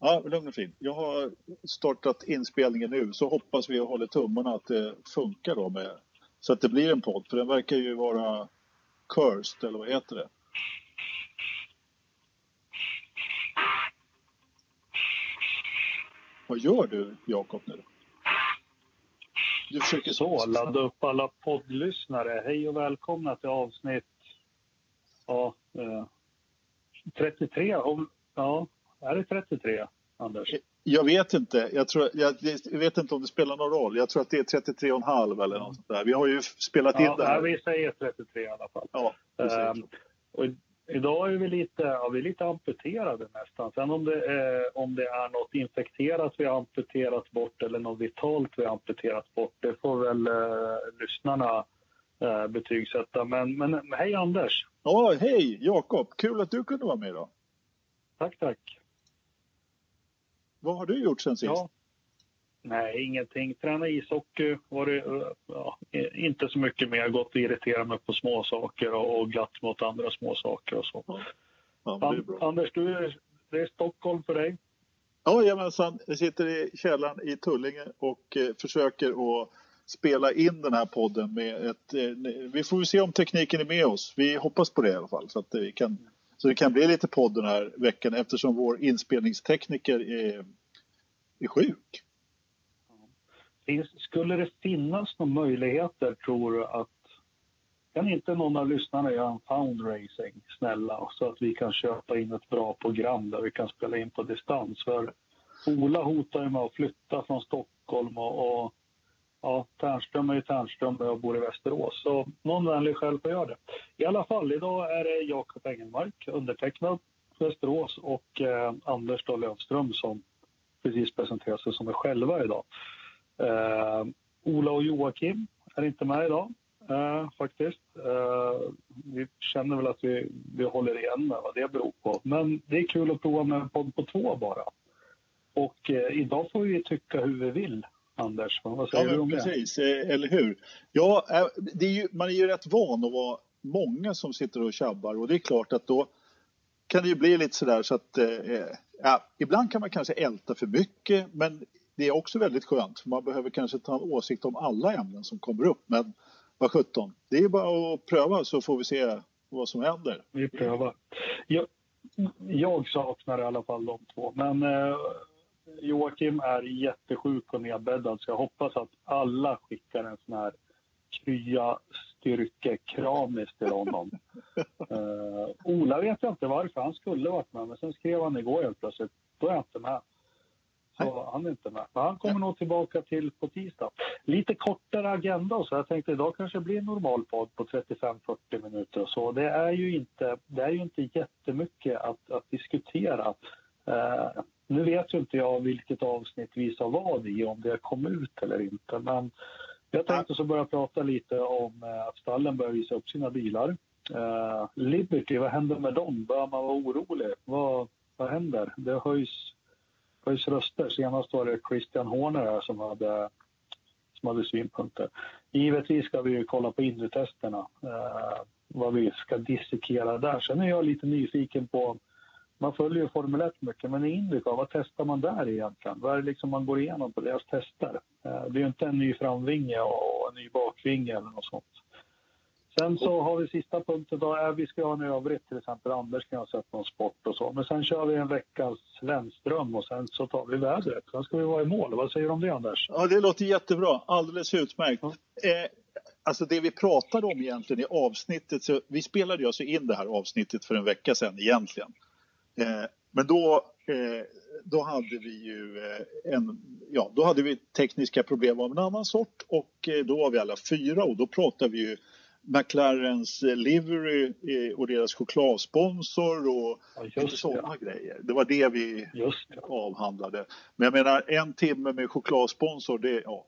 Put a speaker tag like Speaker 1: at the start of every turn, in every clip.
Speaker 1: Ja, lugn och fin. Jag har startat inspelningen nu så hoppas vi och håller tummarna att det funkar då med så att det blir en podd för den verkar ju vara cursed eller vad heter det? Vad gör du Jakob nu?
Speaker 2: Du försöker så, ladda upp alla poddlyssnare. Hej och välkomna till avsnitt ja, eh, 33. Om, ja, är det 33, Anders?
Speaker 1: Jag vet inte. Jag, tror, jag, jag, vet inte om det spelar någon roll. Jag tror att det är 33,5 eller något sånt där. Vi har ju spelat
Speaker 2: ja,
Speaker 1: in det här.
Speaker 2: vi säger 33 i alla fall.
Speaker 1: Ja,
Speaker 2: um, och idag är vi lite, ja, vi är lite amputerade nästan. Sen om det, eh, om det är något infekterat vi har amputerat bort eller något vitalt vi har amputerat bort, det får väl eh, lyssnarna eh, betygsätta. Men, men hej Anders!
Speaker 1: Ja, hej Jakob! Kul att du kunde vara med idag.
Speaker 2: Tack, tack.
Speaker 1: Vad har du gjort sen sist? Ja.
Speaker 2: Nej, ingenting. Träna ishockey. Var det, ja, inte så mycket mer. Gått och irriterat mig på små saker och, och glatt mot andra små saker och så. Ja. Ja, Anders, du det är Stockholm för dig?
Speaker 1: Ja, jajamensan. Jag sitter i källaren i Tullinge och eh, försöker att spela in den här podden med ett... Eh, vi får se om tekniken är med oss. Vi hoppas på det i alla fall så att vi kan så det kan bli lite podd den här veckan eftersom vår inspelningstekniker är, är sjuk.
Speaker 2: Skulle det finnas några möjligheter, tror du, att kan inte någon av lyssnarna göra en fundraising, snälla, så att vi kan köpa in ett bra program där vi kan spela in på distans? För Ola hotar ju med att flytta från Stockholm och, och ja, Tärnström är ju Tärnström och jag bor i Västerås. Så någon vänlig själv får göra det. I alla fall, idag är det Jakob Engelmark, undertecknad Västerås och eh, Anders då Löfström som precis presenterar sig som är själva idag. Eh, Ola och Joakim är inte med idag eh, faktiskt. Eh, vi känner väl att vi, vi håller igen med vad det beror på. Men det är kul att prova med en podd på två bara. Och eh, idag får vi tycka hur vi vill Anders. Vad säger ja, du om
Speaker 1: precis, det? Eh, eller hur? Ja, eh, är ju, man är ju rätt van att vara många som sitter och tjabbar och det är klart att då kan det ju bli lite sådär så att eh, ja, ibland kan man kanske älta för mycket men det är också väldigt skönt för man behöver kanske ta en åsikt om alla ämnen som kommer upp. Men vad sjutton, det är bara att pröva så får vi se vad som händer.
Speaker 2: Vi prövar. Jag, jag saknar i alla fall de två men eh, Joakim är jättesjuk och nedbäddad så jag hoppas att alla skickar en sån här krya styrkekramis till honom. uh, Ola vet jag inte varför, han skulle varit med men sen skrev han igår helt plötsligt, då är jag inte med. Så han är inte med. Men han kommer nog tillbaka till på tisdag. Lite kortare agenda och så. Jag tänkte idag kanske blir en normal podd på 35-40 minuter och så. Det är ju inte, det är ju inte jättemycket att, att diskutera. Uh, nu vet ju inte jag vilket avsnitt vi sa vad i, om det kom ut eller inte. Men jag tänkte så börja prata lite om eh, att stallen börjar visa upp sina bilar. Uh, Liberty, vad händer med dem? Bör man vara orolig? Vad, vad händer? Det höjs, höjs röster. Senast var det Christian Horner som hade, som hade synpunkter. Givetvis ska vi kolla på inretesterna, uh, eh, vad vi ska dissekera där. Sen är jag lite nyfiken på man följer ju Formel 1 mycket, men i Indycar, vad testar man där egentligen? Vad är det liksom man går igenom på deras tester? Eh, det är ju inte en ny framvinge och en ny bakvinge eller något sånt. Sen så har vi sista punkten då, är vi ska ha en övrigt, till exempel Anders kan ha sett någon sport och så. Men sen kör vi en veckas Lennström och sen så tar vi vädret. Sen ska vi vara i mål. Vad säger du om det Anders?
Speaker 1: Ja, det låter jättebra. Alldeles utmärkt. Mm. Eh, alltså det vi pratade om egentligen i avsnittet, så vi spelade ju alltså in det här avsnittet för en vecka sedan egentligen. Eh, men då, eh, då hade vi ju eh, en, ja, då hade vi tekniska problem av en annan sort och då var vi alla fyra och då pratade vi ju McLarens livery och deras chokladsponsor och ja, sådana ja. grejer. Det var det vi det. avhandlade. Men jag menar en timme med chokladsponsor, det, ja,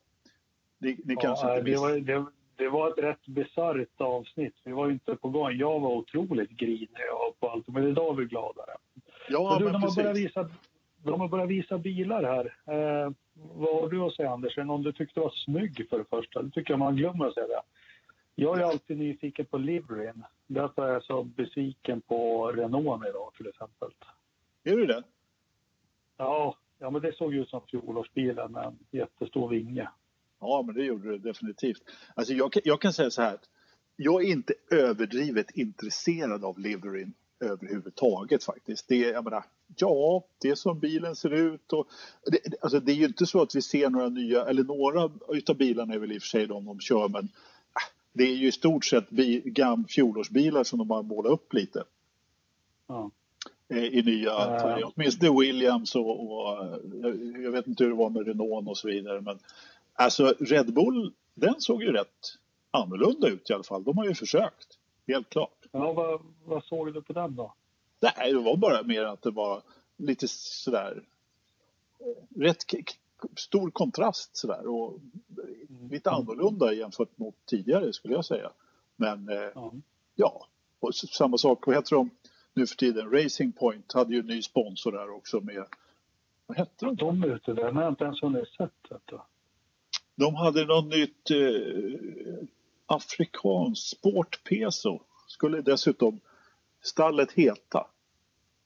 Speaker 1: ni, ni ja, kanske inte
Speaker 2: det var, det, det var ett rätt bisarrt avsnitt. Vi var inte på gång. Jag var otroligt grinig och på allt, men idag är vi gladare.
Speaker 1: Ja,
Speaker 2: du, de, har börjat visa, de har börjat visa bilar här. Eh, vad har du att säga Anders? Någon du tyckte var snygg för det första? Det tycker jag man glömmer att säga det. Jag är alltid nyfiken på liveryn. Därför är jag så besviken på Renault idag till exempel.
Speaker 1: Är du det?
Speaker 2: Ja, ja, men det såg ut som fjolårsbilen med en jättestor vinge.
Speaker 1: Ja, men det gjorde det definitivt. Alltså jag, jag kan säga så här. Jag är inte överdrivet intresserad av liveryn överhuvudtaget faktiskt. Det jag menar, ja, det är som bilen ser ut och det, alltså det är ju inte så att vi ser några nya, eller några utav bilarna är väl i och för sig de de kör, men äh, det är ju i stort sett bi, gam, fjolårsbilar som de har målat upp lite.
Speaker 2: Ja.
Speaker 1: Eh, I nya färger. Åtminstone Williams och, och jag vet inte hur det var med Renault och så vidare. Men alltså Red Bull, den såg ju rätt annorlunda ut i alla fall. De har ju försökt, helt klart.
Speaker 2: Ja, vad, vad såg du på den då?
Speaker 1: Nej, det var bara mer att det var lite sådär rätt stor kontrast sådär och lite annorlunda jämfört mot tidigare skulle jag säga. Men eh, ja. ja, och samma sak, vad heter de nu för tiden? Racing Point hade ju en ny sponsor där också med, vad hette de?
Speaker 2: De är ute där, men jag inte ens hunnit sett detta.
Speaker 1: De hade något nytt eh, afrikanskt sportpeso skulle dessutom stallet heta.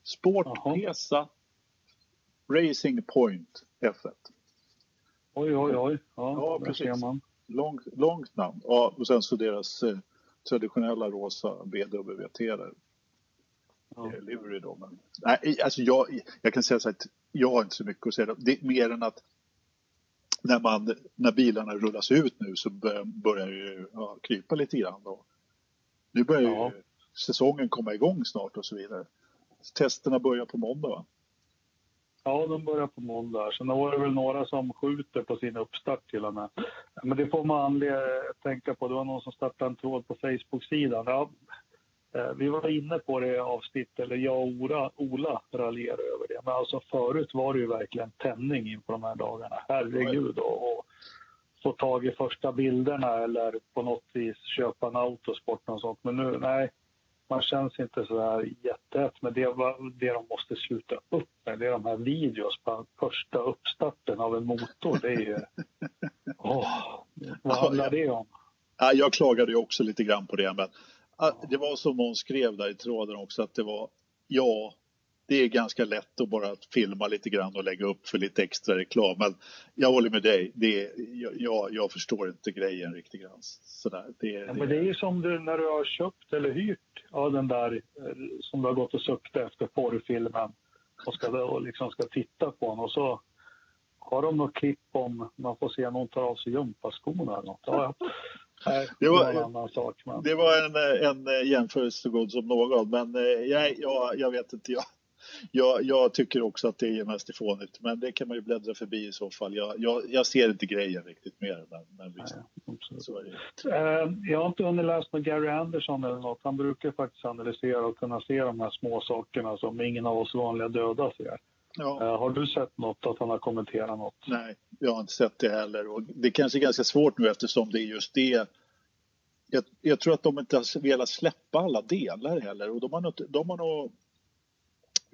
Speaker 1: Sportpesa Racing Point F1.
Speaker 2: Oj, oj, oj. Ja, ja precis. Man.
Speaker 1: Långt, långt namn. Ja, och sen så deras eh, traditionella rosa BWT där. Ja. Livery då. Men, nej, alltså jag, jag kan säga så att jag har inte så mycket att säga. Det är mer än att när, man, när bilarna rullas ut nu så börjar det ju ja, krypa lite grann. Då. Nu börjar ja. ju säsongen komma igång snart och så vidare. Testerna börjar på måndag va?
Speaker 2: Ja, de börjar på måndag. Sen var det väl några som skjuter på sin uppstart till och med. Men det får man tänka på. Det var någon som startade en tråd på Facebook-sidan. Ja, eh, vi var inne på det avsnittet, eller jag och Ola, Ola raljerade över det. Men alltså förut var det ju verkligen tändning inför de här dagarna. Herregud. Och, och få tag i första bilderna eller på något vis köpa en autosport och sånt. Men nu, nej, man känns inte så här jättehett. Men det, det de måste sluta upp med, det är de här videos på första uppstarten av en motor. Det är ju... Åh, vad handlar det om?
Speaker 1: Ja, jag klagade ju också lite grann på det, men det var som någon skrev där i tråden också att det var ja, det är ganska lätt att bara filma lite grann och lägga upp för lite extra reklam. Men jag håller med dig, det är, jag, jag förstår inte grejen riktigt grann. Sådär,
Speaker 2: det, ja, det... Men det är ju som du, när du har köpt eller hyrt ja, den där eh, som du har gått och suktat efter porrfilmen och ska, och liksom ska titta på den och så har de något klipp om man får se någon ta av sig gympaskorna eller något. Ja, ja.
Speaker 1: Nej, det var. Det var en, en jämförelse så god som någon, men eh, jag, jag, jag vet inte. Jag, jag, jag, tycker också att det är mest fånigt, men det kan man ju bläddra förbi i så fall. Jag, jag, jag ser inte grejen riktigt mer. Men, men visst,
Speaker 2: Nej, så är det. Uh, jag har inte hunnit läsa med Gary Anderson eller något. Han brukar faktiskt analysera och kunna se de här små sakerna som ingen av oss vanliga döda ser. Ja. Uh, har du sett något, att han har kommenterat något?
Speaker 1: Nej, jag har inte sett det heller. Och det kanske är ganska svårt nu eftersom det är just det jag, jag, tror att de inte har velat släppa alla delar heller och de har, nog, de har nog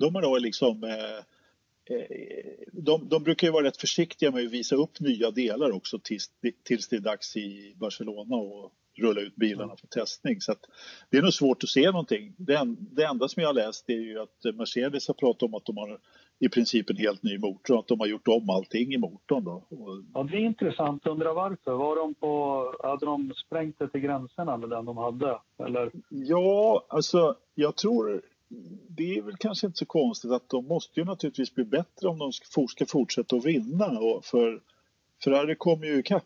Speaker 1: de har då liksom eh, eh, de, de, brukar ju vara rätt försiktiga med att visa upp nya delar också tills, tills det är dags i Barcelona och rulla ut bilarna för testning. Så det är nog svårt att se någonting. Det, en, det enda som jag har läst är ju att Mercedes har pratat om att de har i princip en helt ny motor och att de har gjort om allting i motorn. Då.
Speaker 2: Ja, det är intressant. Undrar varför. Var de på, hade de sprängt det till gränserna med den de hade? Eller?
Speaker 1: Ja, alltså jag tror det är väl kanske inte så konstigt att de måste ju naturligtvis bli bättre om de ska fortsätta att vinna. Och för Ferrari kommer ju ikapp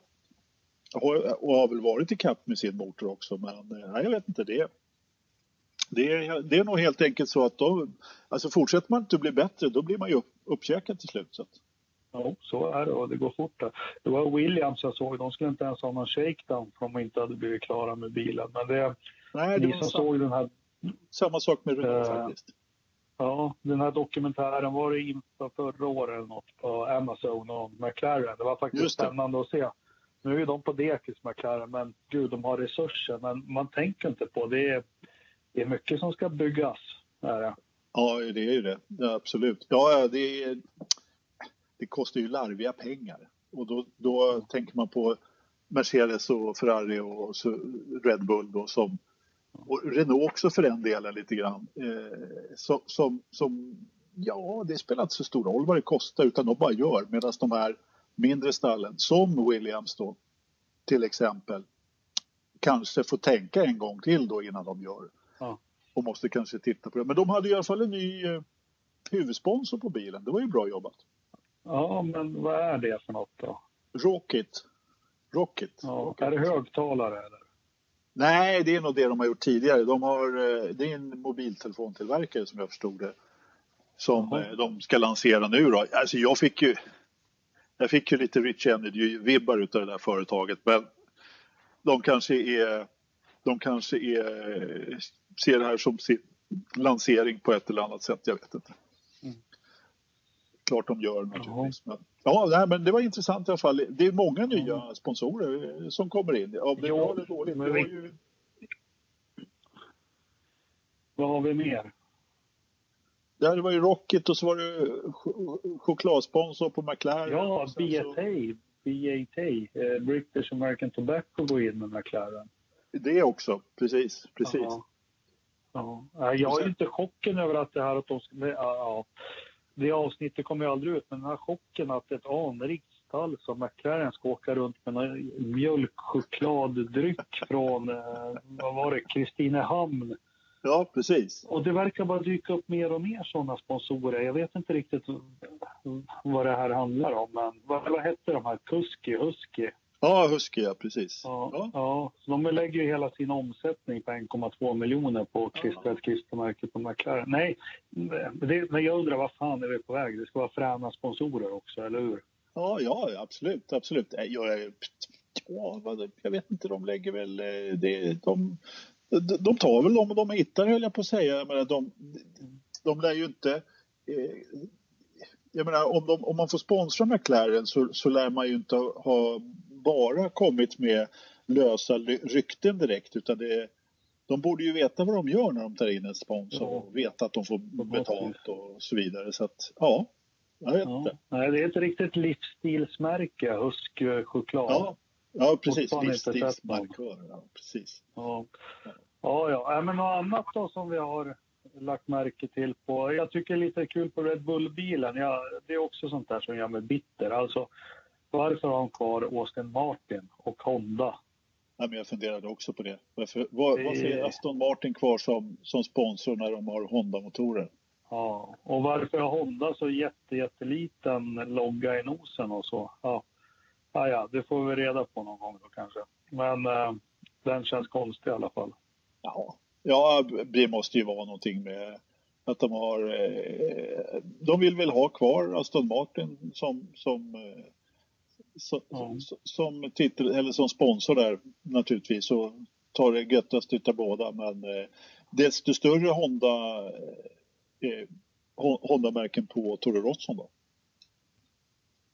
Speaker 1: och har väl varit ikapp med sin motor också. Men eh, nej, jag vet inte det. Det är, det är nog helt enkelt så att de, alltså fortsätter man inte att bli bättre då blir man ju upp, uppkäkad till slut. Så.
Speaker 2: Ja, så är det och det går fort. Där. Det var Williams jag såg, de skulle inte ens ha någon shakedown för de inte hade blivit klara med bilen. Men det, Nej, det ni som samma, såg den här...
Speaker 1: Samma sak med Renault äh, faktiskt.
Speaker 2: Ja, den här dokumentären var det inför förra året eller något på Amazon och McLaren. Det var faktiskt spännande att se. Nu är de på dekis McLaren, men gud, de har resurser. Men man tänker inte på det. det är mycket som ska byggas. Är
Speaker 1: Ja, det är ju det. Ja, absolut. Ja, det, är, det kostar ju larviga pengar. Och då, då tänker man på Mercedes och Ferrari och Red Bull då som och Renault också för den delen lite grann, eh, som, som, som Ja, det spelar inte så stor roll vad det kostar utan de bara gör medan de här mindre stallen som Williams då till exempel kanske får tänka en gång till då innan de gör. Ja. Och måste kanske titta på det. Men de hade i alla fall en ny eh, huvudsponsor på bilen. Det var ju bra jobbat.
Speaker 2: Ja, men vad är det för något då?
Speaker 1: Rocket. Rocket.
Speaker 2: Ja,
Speaker 1: Rocket.
Speaker 2: Är det högtalare eller?
Speaker 1: Nej, det är nog det de har gjort tidigare. De har, eh, det är en mobiltelefontillverkare som jag förstod det. Som Aha. de ska lansera nu då. Alltså jag fick ju, jag fick ju lite Rich Energy-vibbar utav det där företaget. Men de kanske är, de kanske är, ser det här som sin lansering på ett eller annat sätt. Jag vet inte. Klart de gör naturligtvis. Men, ja, nej, men det var intressant i alla fall. Det är många nya mm. sponsorer som kommer in. Om det bra eller dåligt. Men vi... ju...
Speaker 2: Vad har vi mer?
Speaker 1: Ja, det var ju Rocket och så var det chokladsponsor på McLaren.
Speaker 2: Ja, BAT. BAT, eh, British American Tobacco, går in med McLaren.
Speaker 1: Det också, precis. precis.
Speaker 2: Ja. ja. Jag är inte chocken över att det här att de ja, det avsnittet kommer ju aldrig ut, men den här chocken att ett anrikt stall som McLaren ska åka runt med mjölkchokladdryck från, eh, vad var det, Kristinehamn
Speaker 1: Ja, precis.
Speaker 2: Och det verkar bara dyka upp mer och mer sådana sponsorer. Jag vet inte riktigt vad det här handlar om, men vad, vad hette de här? Kusky, Husky?
Speaker 1: Ja, Husky, ja precis.
Speaker 2: Ja, ja. ja. Så de lägger ju hela sin omsättning på 1,2 miljoner på klistra ett klistermärke på McLaren. Nej, det, men jag undrar vad fan är vi på väg? Det ska vara fräna sponsorer också, eller hur?
Speaker 1: Ja, ja, absolut, absolut. Jag, jag, ja, jag vet inte, de lägger väl... Eh, det, de, de tar väl dem de hittar höll jag på att säga. Men de, de lär ju inte... Eh, jag menar om, de, om man får sponsra McLaren så, så lär man ju inte ha bara kommit med lösa rykten direkt utan det de borde ju veta vad de gör när de tar in en sponsor och veta att de får betalt och så vidare. Så att, ja, jag vet ja. inte.
Speaker 2: Nej, det är ett riktigt livsstilsmärke, Husk choklad.
Speaker 1: Ja, ja precis. Livsstilsmarkör. Ja, precis.
Speaker 2: Ja. Ja, ja. men något annat då som vi har lagt märke till på. Jag tycker lite kul på Red Bull-bilen. Ja, det är också sånt där som gör mig bitter. Alltså, varför har de kvar Austin Martin och Honda?
Speaker 1: Ja, men jag funderade också på det. Varför, var, det... varför är Aston Martin kvar som, som sponsor när de har Honda-motorer?
Speaker 2: Ja, och varför har Honda så jätte, jätteliten logga i nosen och så? Ja, ja, ja det får vi reda på någon gång då kanske. Men eh, den känns konstig i alla fall.
Speaker 1: Jaha. Ja, det måste ju vara någonting med att de har... Eh, de vill väl ha kvar Aston Martin som, som, eh, som, mm. som, titel, eller som sponsor där naturligtvis och tar det göttast utav båda. Men eh, desto större Honda, eh, Honda-märken på Toro Rosso då.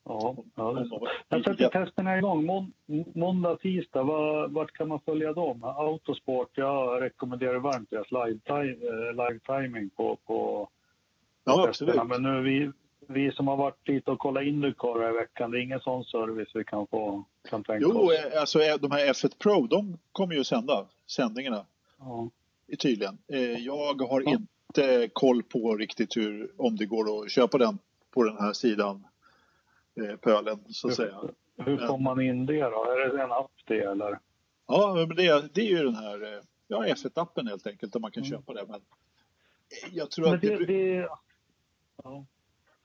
Speaker 2: Ja, ja det är så. Jag sätter testerna igång. Mån, måndag, tisdag, var, vart kan man följa dem? Autosport, jag rekommenderar varmt deras live-timing live på, på,
Speaker 1: ja, testerna.
Speaker 2: Men nu vi, vi som har varit dit och kollat Indycar i veckan, det är ingen sån service vi kan få kan tänka
Speaker 1: jo, oss. Jo, alltså de här F1 Pro, de kommer ju sända sändningarna. Ja. Tydligen. Eh, jag har ja. inte koll på riktigt hur, om det går att köpa den på den här sidan Eh, pölen så att säga.
Speaker 2: Hur får man in det då? Är det en app det eller?
Speaker 1: Ja, men det, det är ju den här eh, ja, F1-appen helt enkelt där man kan mm. köpa det. Men jag tror men att det, det, det, ja.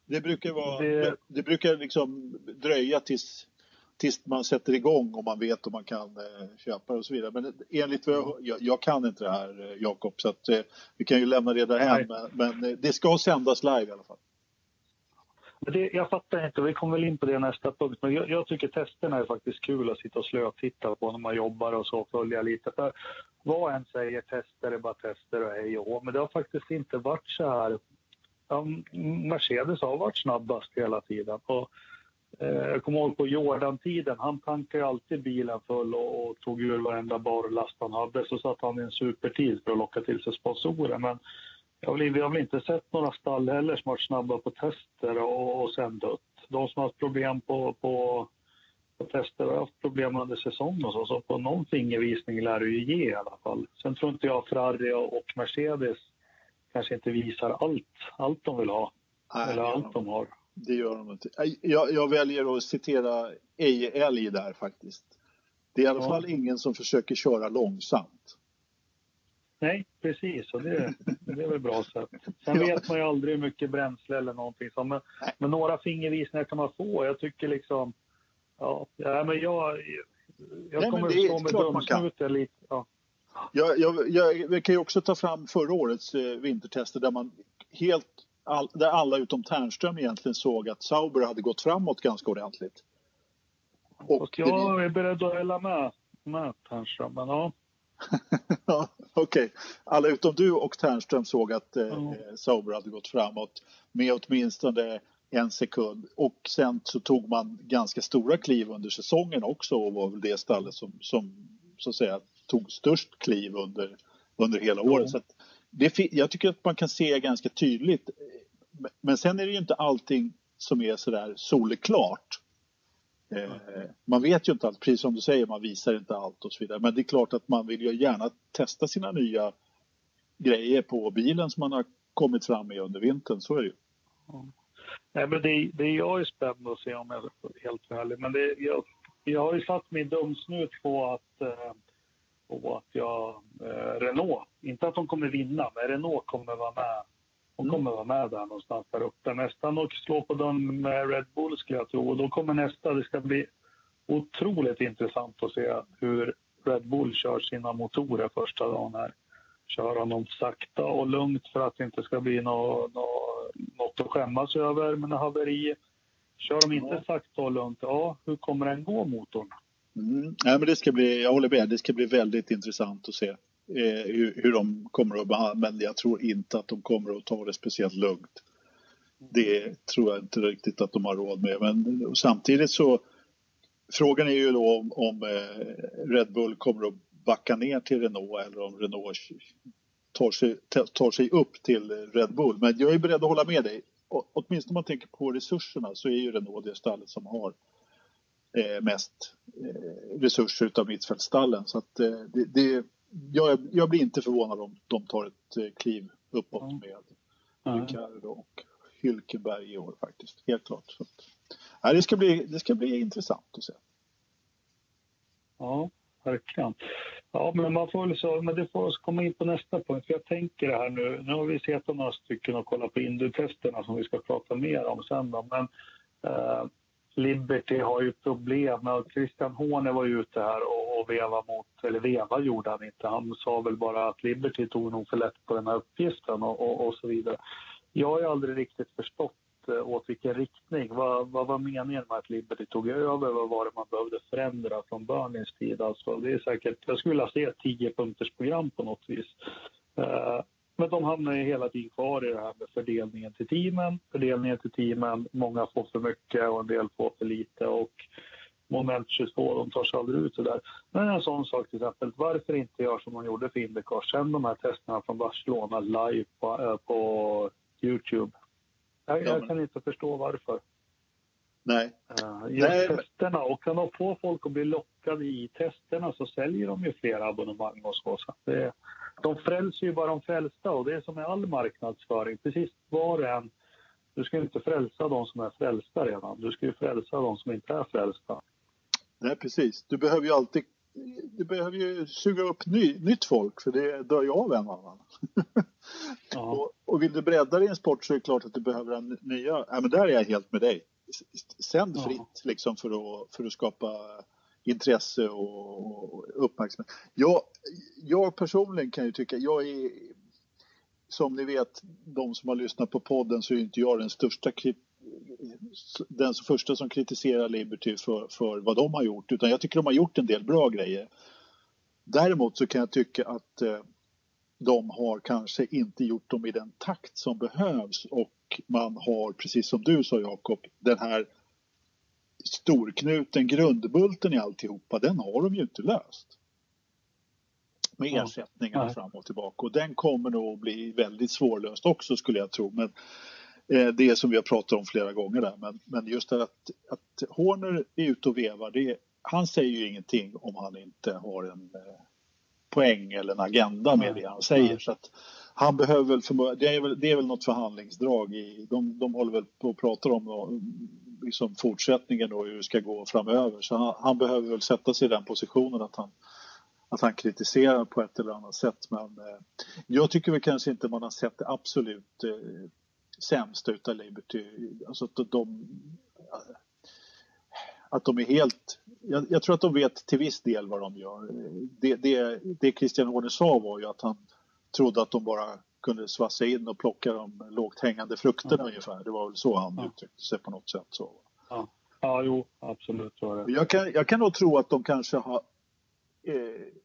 Speaker 1: Det brukar vara, det, det, brukar liksom dröja tills, tills man sätter igång och man vet om man kan eh, köpa det och så vidare. Men enligt vad jag, jag, jag kan inte det här eh, Jakob så att eh, vi kan ju lämna det därhän. Men, men det ska sändas live i alla fall.
Speaker 2: Det, jag fattar inte, vi kommer väl in på det nästa punkt, men jag, jag, tycker testerna är faktiskt kul att sitta och slötitta på när man jobbar och så, följa lite. För vad en säger, tester är bara tester och hej och men det har faktiskt inte varit så här. Ja, Mercedes har varit snabbast hela tiden. Och, eh, jag kommer ihåg på Jordan-tiden, han tankade alltid bilen full och, och tog ur varenda barlast han hade, så satt han i en supertid för att locka till sig sponsorer. Men jag vi har väl inte sett några stall heller som varit snabba på tester och, och sen dött. De som har haft problem på, på, på tester har haft problem under säsongen och så, så på någon fingervisning lär det ju ge i alla fall. Sen tror inte jag Ferrari och Mercedes kanske inte visar allt, allt de vill ha Nej, Eller allt de har.
Speaker 1: Det gör de inte. Jag, jag väljer att citera Eje Älg där faktiskt. Det är i alla ja. fall ingen som försöker köra långsamt.
Speaker 2: Nej, precis. Och det, det är väl bra sätt. Sen vet man ju aldrig hur mycket bränsle eller någonting som, men, men några fingervisningar kan man få. Jag tycker liksom, ja, ja men jag, jag Nej, kommer stå med dumsnuten lite. Ja.
Speaker 1: Jag, jag, jag, jag, kan ju också ta fram förra årets eh, vintertester där man helt, all, där alla utom Ternström egentligen såg att Sauber hade gått framåt ganska ordentligt.
Speaker 2: Och, och jag det... är beredd att hålla med, med Ternström, men ja.
Speaker 1: ja, Okej, okay. alla utom du och Ternström såg att eh, mm. Sauber hade gått framåt med åtminstone en sekund och sen så tog man ganska stora kliv under säsongen också och var väl det stallet som, som så att säga tog störst kliv under, under hela mm. året. Så det, jag tycker att man kan se ganska tydligt. Men sen är det ju inte allting som är sådär solklart. Eh, man vet ju inte allt, precis som du säger, man visar inte allt och så vidare. Men det är klart att man vill ju gärna testa sina nya grejer på bilen som man har kommit fram med under vintern, så är det ju.
Speaker 2: Mm. Nej, men det, det jag är spänd att se om jag är helt ärlig. Men det, jag, jag har ju satt min dumsnut på att, eh, på att jag, eh, Renault, inte att de kommer vinna, men Renault kommer vara med hon kommer vara med där någonstans där uppe. Nästan och slå på dörren med Red Bull skulle jag tro. Och då kommer nästa, det ska bli otroligt intressant att se hur Red Bull kör sina motorer första dagen här. Köra dem sakta och lugnt för att det inte ska bli något, något, att skämmas över med haveri. Kör de inte sakta och lugnt, ja, hur kommer den gå motorn?
Speaker 1: Mm. Ja, men det ska bli, jag håller med, det ska bli väldigt intressant att se eh, hur, hur de kommer att behandla, men jag tror inte att de kommer att ta det speciellt lugnt. Det tror jag inte riktigt att de har råd med, men samtidigt så Frågan är ju då om, om eh, Red Bull kommer att backa ner till Renault eller om Renault tar sig, tar sig upp till Red Bull. Men jag är beredd att hålla med dig. åtminstone om man tänker på resurserna så är ju Renault det stallet som har mest eh, resurser utav mittfältstallen. Så att eh, det, det, jag, jag blir inte förvånad om de tar ett eh, kliv uppåt mm. med Ricardo och Hylkenberg i år faktiskt. Helt klart. Så att, ja, det, ska bli, det ska bli intressant att se.
Speaker 2: Ja, verkligen. Ja, men man får väl så, men det får oss komma in på nästa punkt. För jag tänker det här nu, nu har vi sett några stycken och kollat på Indu-testerna som vi ska prata mer om sen då, men eh, Liberty har ju problem Christian Horner var ju ute här och, och veva mot, eller veva gjorde han inte, han sa väl bara att Liberty tog nog för lätt på den här uppgiften och, och, och så vidare. Jag har ju aldrig riktigt förstått eh, åt vilken riktning. Vad, vad var meningen med att Liberty tog över? Vad var det man behövde förändra från Burnings tid? Alltså, det är säkert, jag skulle vilja se ett tio punkters program på något vis. Uh, men de hamnar ju hela tiden kvar i det här med fördelningen till teamen. Fördelningen till teamen, många får för mycket och en del får för lite. Och moment 22, de tar sig aldrig ut där. Men en sån sak till exempel, varför inte göra som man gjorde för Indycar, sen de här testerna från Barcelona live på, äh, på Youtube. Jag, jag kan inte förstå varför.
Speaker 1: Nej.
Speaker 2: Uh, just Nej. testerna. Och kan de få folk att bli lockade i testerna så säljer de ju fler abonnemang och så. så det, de frälser ju bara de frälsta och det är som med all marknadsföring. Precis var och en. Du ska inte frälsa de som är frälsta redan. Du ska ju frälsa de som inte är frälsta.
Speaker 1: Nej, precis. Du behöver ju alltid du behöver ju suga upp ny, nytt folk för det dör ju av en annan. Ja. och, och, vill du bredda din sport så är det klart att du behöver en nya. Ja, men där är jag helt med dig. Sänd fritt ja. liksom för att, för att skapa intresse och, uppmärksamhet. Jag, jag personligen kan ju tycka, jag är som ni vet, de som har lyssnat på podden så är inte jag den största den första som kritiserar Liberty för, för vad de har gjort, utan jag tycker de har gjort en del bra grejer. Däremot så kan jag tycka att eh, de har kanske inte gjort dem i den takt som behövs och man har, precis som du sa Jakob, den här storknuten, grundbulten i alltihopa, den har de ju inte löst. Med ja. ersättningar fram och tillbaka och den kommer nog att bli väldigt svårlöst också skulle jag tro. Men eh, det som vi har pratat om flera gånger där. Men, men just det att, att Horner är ute och vevar, det, han säger ju ingenting om han inte har en eh, poäng eller en agenda med det han säger. Så att han behöver väl, för, det, är väl, det är väl något förhandlingsdrag i, de, de håller väl på och pratar om då, liksom fortsättningen och hur det ska gå framöver. Så han, han, behöver väl sätta sig i den positionen att han, att han kritiserar på ett eller annat sätt. Men eh, jag tycker väl kanske inte man har sett det absolut eh, sämsta utav Liberty. Alltså att de, att de är helt... Jag, jag, tror att de vet till viss del vad de gör. Det, det, det Christian Horner sa var ju att han trodde att de bara kunde svassa in och plocka de lågt hängande frukterna mm. ungefär. Det var väl så han ja. uttryckte sig på något sätt. Så.
Speaker 2: Ja, ja jo, absolut. Så
Speaker 1: det. Jag, kan, jag kan nog tro att de kanske har eh,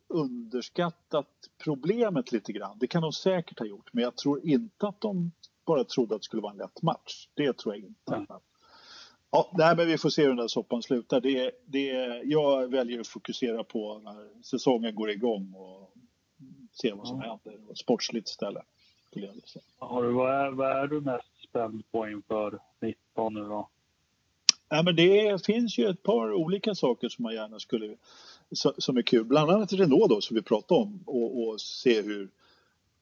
Speaker 1: underskattat problemet lite grann. Det kan de säkert ha gjort, men jag tror inte att de bara trodde att det skulle vara en lätt match. Det tror jag inte. Mm. Ja, nej, men vi får se hur den där soppan slutar. Det, det, jag väljer att fokusera på när säsongen går igång och se vad som mm. händer sportsligt istället.
Speaker 2: Har du, vad, är, vad är du mest spänd på inför 19 nu då?
Speaker 1: Ja, men det finns ju ett par olika saker som man gärna skulle som är kul. Bland annat Renault då som vi pratade om och, och se hur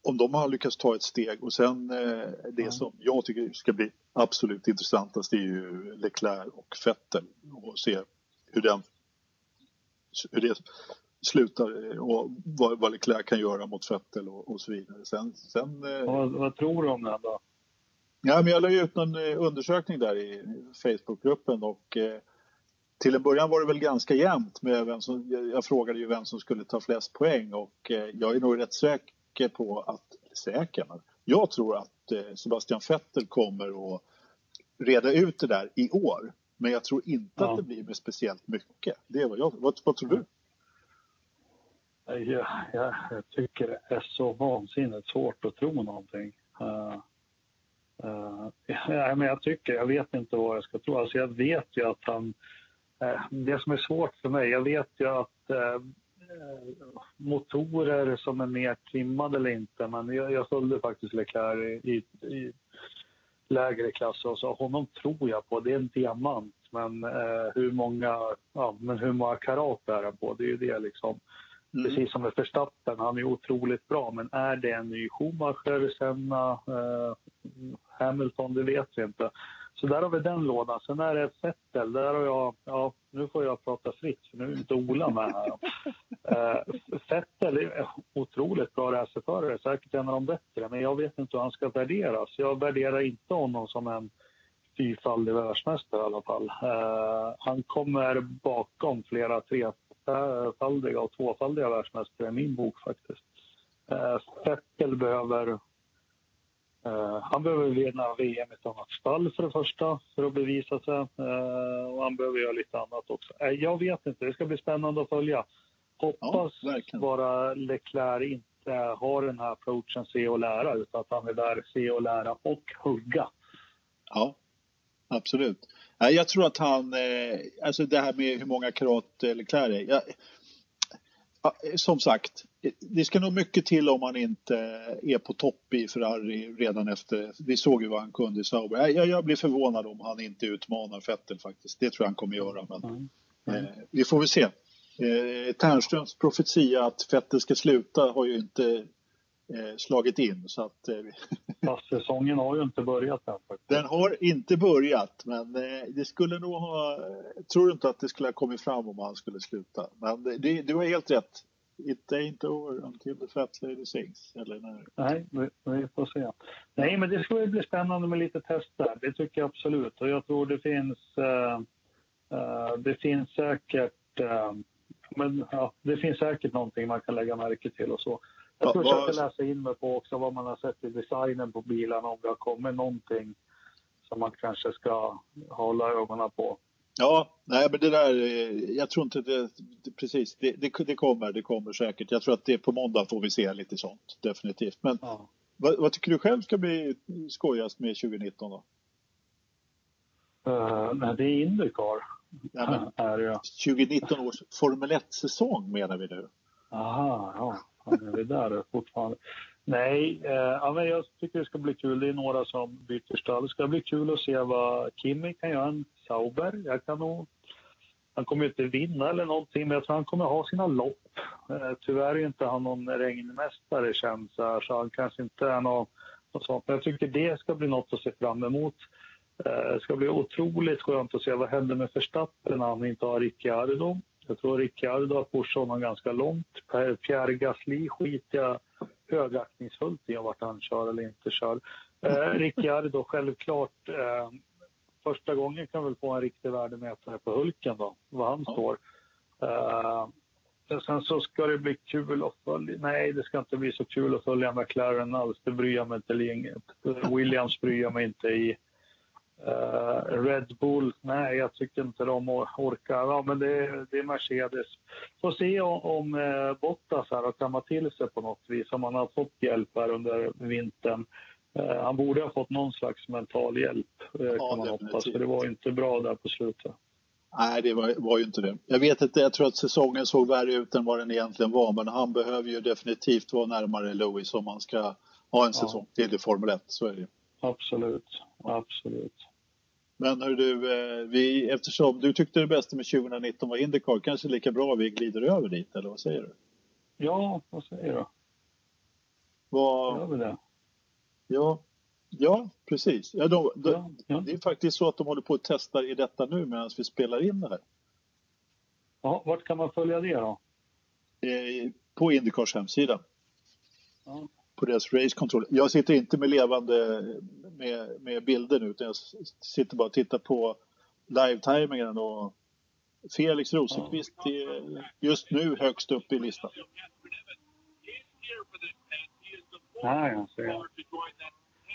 Speaker 1: om de har lyckats ta ett steg och sen eh, det mm. som jag tycker ska bli absolut intressantast är ju Leclerc och Vettel och se hur den hur det slutar och vad, vad Leclerc kan göra mot Vettel och, och så vidare. Sen, sen,
Speaker 2: eh, vad, vad, tror du om det då?
Speaker 1: Ja, men jag la ut någon eh, undersökning där i Facebookgruppen och eh, till en början var det väl ganska jämnt med vem som, jag frågade ju vem som skulle ta flest poäng och eh, jag är nog rätt säker på att, säker, men jag tror att eh, Sebastian Vettel kommer att reda ut det där i år. Men jag tror inte ja. att det blir med speciellt mycket. Det är vad, jag, vad, vad tror du?
Speaker 2: Jag, jag, jag, tycker det är så vansinnigt svårt att tro någonting. Uh, uh, ja, men jag tycker, jag vet inte vad jag ska tro. Alltså jag vet ju att han... Uh, det som är svårt för mig, jag vet ju att motorer som är mer trimmade eller inte, men jag, jag följde faktiskt Leclerc i, i, i lägre klass och så honom tror jag på. Det är en diamant, men hur många, ja, men hur många karat är han på? Det är ju det liksom. Mm. Precis som med Verstappen, han är otroligt bra. Men är det en ny Schumacher, Senna, eh, Hamilton? Det vet vi inte. Så där har vi den lådan. Sen är det Vettel, där har jag, ja nu får jag prata fritt för nu är inte Ola med här. Eh, Vettel är otroligt bra racerförare, säkert en av de bättre. Men jag vet inte hur han ska värderas. Jag värderar inte honom som en fyrfaldig världsmästare i alla fall. Eh, han kommer bakom flera tre trefaldiga och tvåfaldiga världsmästare i min bok faktiskt. Vettel behöver Uh, han behöver vinna VM i ett annat stall för det första, för att bevisa sig. Uh, och han behöver göra lite annat också. Uh, jag vet inte, det ska bli spännande att följa. Hoppas ja, bara Leclerc inte har den här approachen se och lära, utan att han är där se och lära och hugga.
Speaker 1: Ja, absolut. Jag tror att han, alltså det här med hur många karat Leclerc är. Jag, som sagt, det ska nog mycket till om han inte är på topp i Ferrari redan efter. Vi såg ju vad han kunde i Sauber. Jag, jag blir förvånad om han inte utmanar Vettel faktiskt. Det tror jag han kommer göra. Men, mm. Mm. Eh, vi får väl se. Eh, Ternströms profetia att Vettel ska sluta har ju inte eh, slagit in. Så att, eh,
Speaker 2: Fast säsongen har ju inte börjat än. Faktiskt.
Speaker 1: Den har inte börjat, men eh, det skulle nog ha... Tror inte att det skulle ha kommit fram om han skulle sluta. Men det, du har helt rätt. It ain't over until the fat lady sings. Eller när...
Speaker 2: Nej, vi, vi, får se. Nej, men det ska bli spännande med lite tester. Det tycker jag absolut. Och jag tror det finns... Uh, uh, det finns säkert... Uh, men ja, det finns säkert någonting man kan lägga märke till och så. Jag ska försöka läsa in mig på också vad man har sett i designen på bilarna, om det har kommit någonting som man kanske ska hålla ögonen på.
Speaker 1: Ja, nej men det där, jag tror inte det, det precis, det, det, det, kommer, det kommer säkert. Jag tror att det på måndag får vi se lite sånt, definitivt. Men ja. vad, vad, tycker du själv ska bli skojigast med 2019 då?
Speaker 2: Uh, nej, det är Indycar.
Speaker 1: Ja, men, 2019 års Formel 1-säsong menar vi nu.
Speaker 2: Aha, ja han är vi där fortfarande. Nej, eh, ja, men jag tycker det ska bli kul. Det är några som byter stall. Det ska bli kul att se vad Kimi kan göra. En Sauber. Jag kan nog... han kommer ju inte vinna eller någonting, men jag tror han kommer ha sina lopp. Eh, tyvärr är inte han någon regnmästare känns så, så han kanske inte är någon, något sånt. Men jag tycker det ska bli något att se fram emot. Eh, det ska bli otroligt skönt att se vad händer med Verstappen när han inte har Ricciardo. Jag tror Ricciardo har pushat honom ganska långt. Pierre Gasly skiter jag högaktningsfullt i vart han kör eller inte kör. Eh, Ricciardo självklart eh, första gången kan väl få en riktig värdemätare på Hulken då, var han står. Uh, sen så ska det bli kul att följa. Nej, det ska inte bli så kul att följa McLaren alls. Det bryr jag mig inte inget. Williams bryr jag mig inte i. Uh, Red Bull, nej, jag tycker inte de orkar. Ja, men det, det är Mercedes. Får se om, om uh, Bottas här har kammat till sig på något vis. Om han har fått hjälp här under vintern. Eh, han borde ha fått någon slags mental hjälp, eh, ja, kan man hoppas, för det var inte bra där på slutet.
Speaker 1: Nej, det var, var, ju inte det. Jag vet inte, jag tror att säsongen såg värre ut än vad den egentligen var, men han behöver ju definitivt vara närmare Lewis om han ska ha en säsong ja. till i Formel 1, så är det
Speaker 2: Absolut, absolut.
Speaker 1: Men hör du, eh, vi, eftersom du tyckte det bästa med 2019 var Indycar, kanske lika bra vi glider över dit, eller vad säger du?
Speaker 2: Ja, vad säger du?
Speaker 1: Vad,
Speaker 2: Gör vi det?
Speaker 1: Ja, ja precis. Ja, de, de, ja, ja. Det är faktiskt så att de håller på att testa i detta nu medan vi spelar in det här.
Speaker 2: Ja, vart kan man följa det då?
Speaker 1: Eh, på Indycars hemsida. Ja. På deras race control. Jag sitter inte med levande med, med bilder nu utan jag sitter bara och tittar på live-timingen och Felix Rosenqvist är just nu högst upp i listan.
Speaker 2: Ja, jag ser.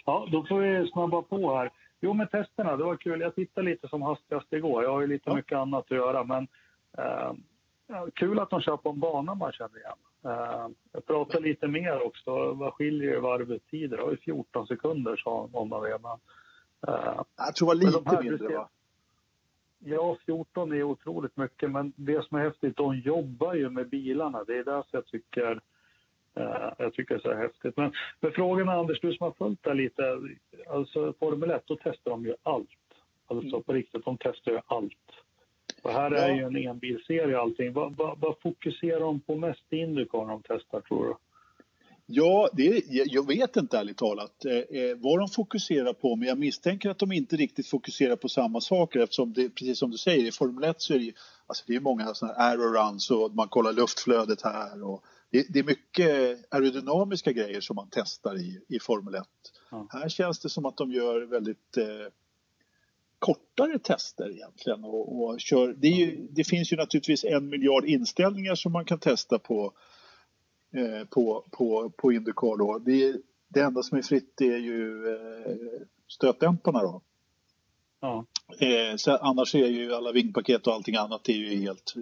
Speaker 2: Ja, då får vi snabba på här. Jo, med testerna, det var kul. Jag tittade lite som hastigast igår. Jag har ju lite ja. mycket annat att göra, men eh, kul att de kör på en bana man känner igen. Eh, jag pratade lite mer också. Vad skiljer varvetider? Det var ju 14 sekunder sa någon. Men,
Speaker 1: eh, jag tror det var lite de mindre, va?
Speaker 2: Ja, 14 är otroligt mycket, men det som är häftigt, de jobbar ju med bilarna. Det är det jag tycker Uh, jag tycker det är så häftigt. Men, men frågan är, Anders, du som har följt det lite. Alltså Formel 1, då testar de ju allt. Alltså mm. på riktigt, de testar ju allt. Och här ja. är ju en enbilserie och allting. Vad, vad, vad fokuserar de på mest i Indycar de testar, tror du?
Speaker 1: Ja, det, jag vet inte ärligt talat eh, eh, vad de fokuserar på men jag misstänker att de inte riktigt fokuserar på samma saker eftersom det, precis som du säger, i Formel 1 så är det alltså det är många sådana här aero runs och man kollar luftflödet här och det, det, är mycket aerodynamiska grejer som man testar i, i Formel 1. Ja. Här känns det som att de gör väldigt eh, kortare tester egentligen. Och, och kör, det, ju, det, finns ju naturligtvis en miljard inställningar som man kan testa på, eh, på, på, på Indycar. Då. Det, det enda som är fritt är ju eh, stötdämparna. Då. Ja. Eh, så annars är ju alla vingpaket och allting annat är ju helt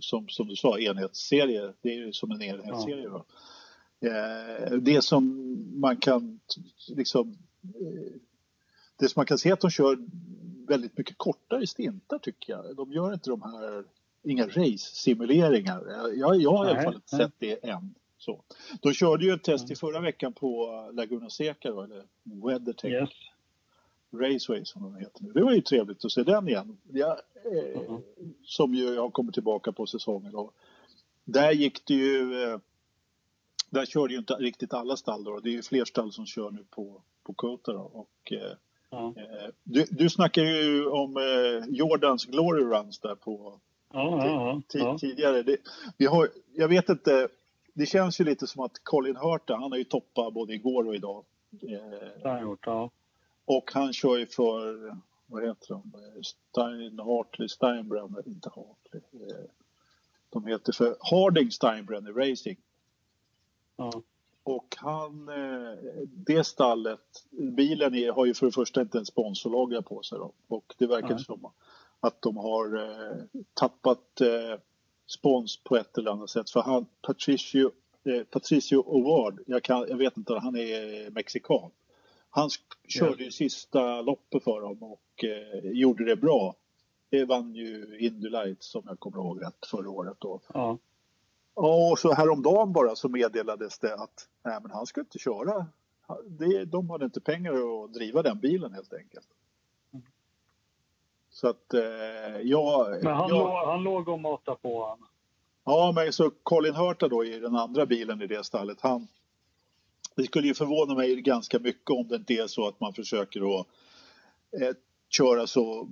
Speaker 1: som, som du sa, enhetsserie. Det är ju som en enhetsserie. Ja. Eh, det som man kan liksom eh, det som man kan se att de kör väldigt mycket kortare stintar tycker jag. De gör inte de här, inga race-simuleringar. Jag, jag har i alla fall inte sett det än. Så. De körde ju ett test i förra veckan på Laguna Seca då, eller WeatherTech. Yes. Raceway som de heter nu. Det var ju trevligt att se den igen. Jag, eh, mm. Som ju har kommit tillbaka på säsongen. Och där gick det ju... Eh, där körde ju inte riktigt alla stall då. Det är ju fler stall som kör nu på, på Kota då. Och, eh, mm. du, du snackar ju om eh, Jordans Glory Runs där på
Speaker 2: mm.
Speaker 1: tidigare. Det, vi har, jag vet inte, det känns ju lite som att Colin Hurta, han har ju toppat både igår och idag.
Speaker 2: Eh, gjort, ja.
Speaker 1: Och han kör ju för, vad heter de, Stein, Hartley, Steinbrenner, inte Hartley. Eh, de heter för Harding Steinbrenner Racing.
Speaker 2: Ja.
Speaker 1: Och han, eh, det stallet, bilen är, har ju för det första inte en sponsorlogga på sig då. Och det verkar Nej. som att de har eh, tappat eh, spons på ett eller annat sätt. För han, Patricio, Patricio Ovard, jag, kan, jag vet inte, han är mexikan. Han körde ju sista loppet för dem och eh, gjorde det bra. Det vann ju Indy Lights som jag kommer ihåg rätt förra året då.
Speaker 2: Ja.
Speaker 1: Och så häromdagen bara så meddelades det att nej, men han skulle inte köra. Det, de hade inte pengar att driva den bilen helt enkelt.
Speaker 2: Mm.
Speaker 1: Så att eh, jag...
Speaker 2: Men han,
Speaker 1: jag,
Speaker 2: låg, han låg och matade på han.
Speaker 1: Ja, men så Colin Hurta då i den andra bilen i det stallet, han... Det skulle ju förvåna mig ganska mycket om det inte är så att man försöker att eh, köra så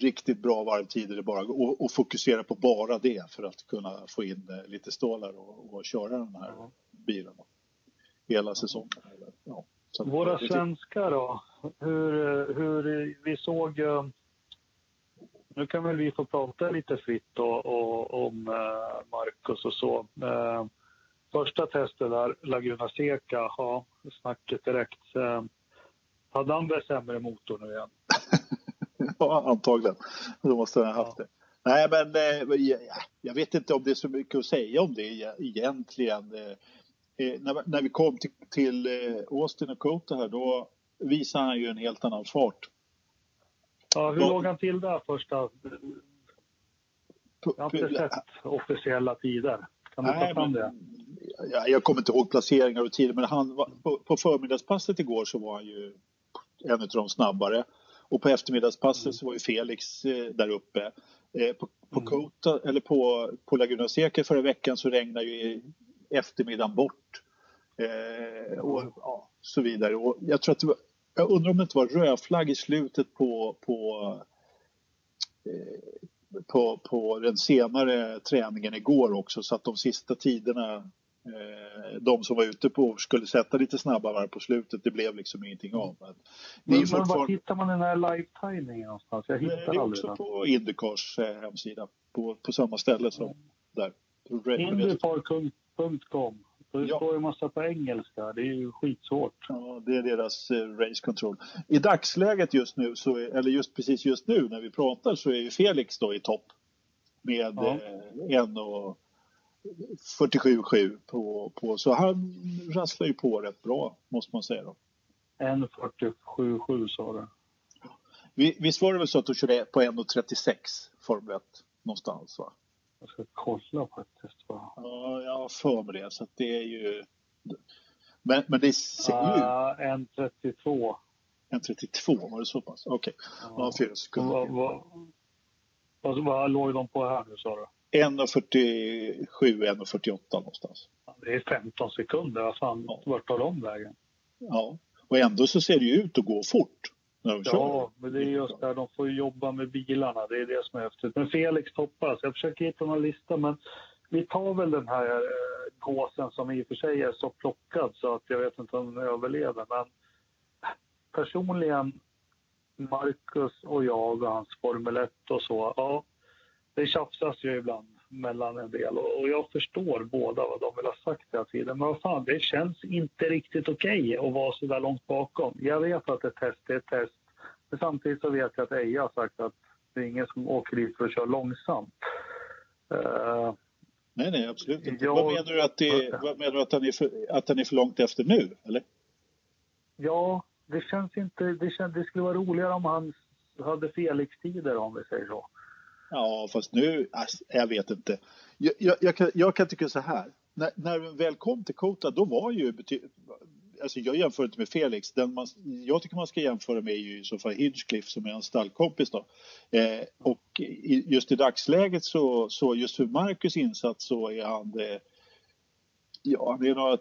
Speaker 1: riktigt bra varvtider det bara och, och fokusera på bara det för att kunna få in eh, lite stålar och, och köra den här
Speaker 2: Ja.
Speaker 1: bilen hela säsongen. Ja,
Speaker 2: Våra
Speaker 1: det-
Speaker 2: svenskar då? Hur, hur vi såg... eh, Nu kan väl vi få prata lite fritt och, och, om eh, Marcus och så. Eh, första testet där, Laguna Seca, ja, snacket direkt. Eh, hade han väl sämre motor nu igen?
Speaker 1: Ja, antagligen. Då måste han ha haft det. Nej, men eh, jag, vet inte om det är så mycket att säga om det e- egentligen. Eh, eh, när, vi kom till, Austin och Kota här, då visade han ju en helt annan fart.
Speaker 2: Ja, hur
Speaker 1: Ja.
Speaker 2: låg han till där första? Jag har inte sett officiella tider. Kan du ta
Speaker 1: Nej,
Speaker 2: fram
Speaker 1: men,
Speaker 2: det?
Speaker 1: jag, jag kommer inte ihåg placeringar och tider, men han, på, på förmiddagspasset igår så var han ju en av de snabbare. Och på eftermiddagspasset så var ju Felix eh, där uppe. Eh, på, på,
Speaker 2: Mm.
Speaker 1: Kota, eller på, på Laguna Seca förra veckan så regnade ju eftermiddagen bort. Eh, och ja, så vidare. Och jag, tror att var, jag undrar om det inte var rödflagg i slutet på, på eh, på, på den senare träningen igår också så att de sista tiderna de som var ute på skulle sätta lite snabba varv på slutet det blev liksom ingenting av. Men det är
Speaker 2: men var
Speaker 1: fortfarande
Speaker 2: hittar man den här live-timingen någonstans? Jag
Speaker 1: det
Speaker 2: hittar
Speaker 1: är
Speaker 2: aldrig
Speaker 1: också
Speaker 2: den.
Speaker 1: på Indycars eh, hemsida på, på samma ställe som där. På Red-
Speaker 2: Indycar.com. Det
Speaker 1: Ja.
Speaker 2: står ju massa på engelska. Det är ju skitsvårt.
Speaker 1: Ja, det är deras eh, race control. I dagsläget just nu, så är, eller just precis just nu när vi pratar, så är ju Felix då i topp med
Speaker 2: Ja.
Speaker 1: eh, en och 47,7 på, på, så han rasslar ju på rätt bra måste man säga då.
Speaker 2: 1.47,7 sa du.
Speaker 1: Vi, visst var det väl så att du körde på 1.36 Formel 1 någonstans va?
Speaker 2: Jag ska kolla faktiskt. Va?
Speaker 1: Ja, jag har för mig det så det är ju men, men det ser ju ut,
Speaker 2: Ah, 1.32.
Speaker 1: 1.32 var det så pass? Okej, ja, fyra sekunder.
Speaker 2: Vad, vad, vad, vad låg de på här nu sa du?
Speaker 1: 1.47, 1.48 någonstans.
Speaker 2: Det är 15 sekunder. Vad fan,
Speaker 1: Ja.
Speaker 2: vart tar de vägen?
Speaker 1: Ja, och ändå så ser det ju ut att gå fort när de kör.
Speaker 2: Ja, men det är just där de får jobba med bilarna. Det är det som är häftigt. Men Felix toppas. Jag försöker hitta någon lista, men vi tar väl den här eh, gåsen som i och för sig är så plockad så att jag vet inte om den överlever. Men personligen, Marcus och jag och hans Formel 1 och så, ja, det tjafsas ju ibland mellan en del och jag förstår båda vad de vill ha sagt hela tiden. Men vad fan, det känns inte riktigt okej att vara så där långt bakom. Jag vet att ett test är ett test, men samtidigt så vet jag att Eja har sagt att det är ingen som åker dit för att köra långsamt. Eh,
Speaker 1: Nej, nej, absolut inte.
Speaker 2: Jag-
Speaker 1: Vad menar du att, det, vad menar du att, han är för, att han är för långt efter nu, eller?
Speaker 2: ja, det känns inte... Det, känns, det skulle vara roligare om han hade Felix-tider om vi säger så.
Speaker 1: Ja, fast nu, alltså, jag vet inte. Jag, jag, jag, kan, jag kan tycka så här. När, när vi väl kom till Kota, då var ju Alltså jag jämför inte med Felix. Den man, jag tycker man ska jämföra med är ju i så fall Hinchcliffe som är en stallkompis då. Eh, och i, just i dagsläget så, så just för Marcus insats så är han det, ja han är några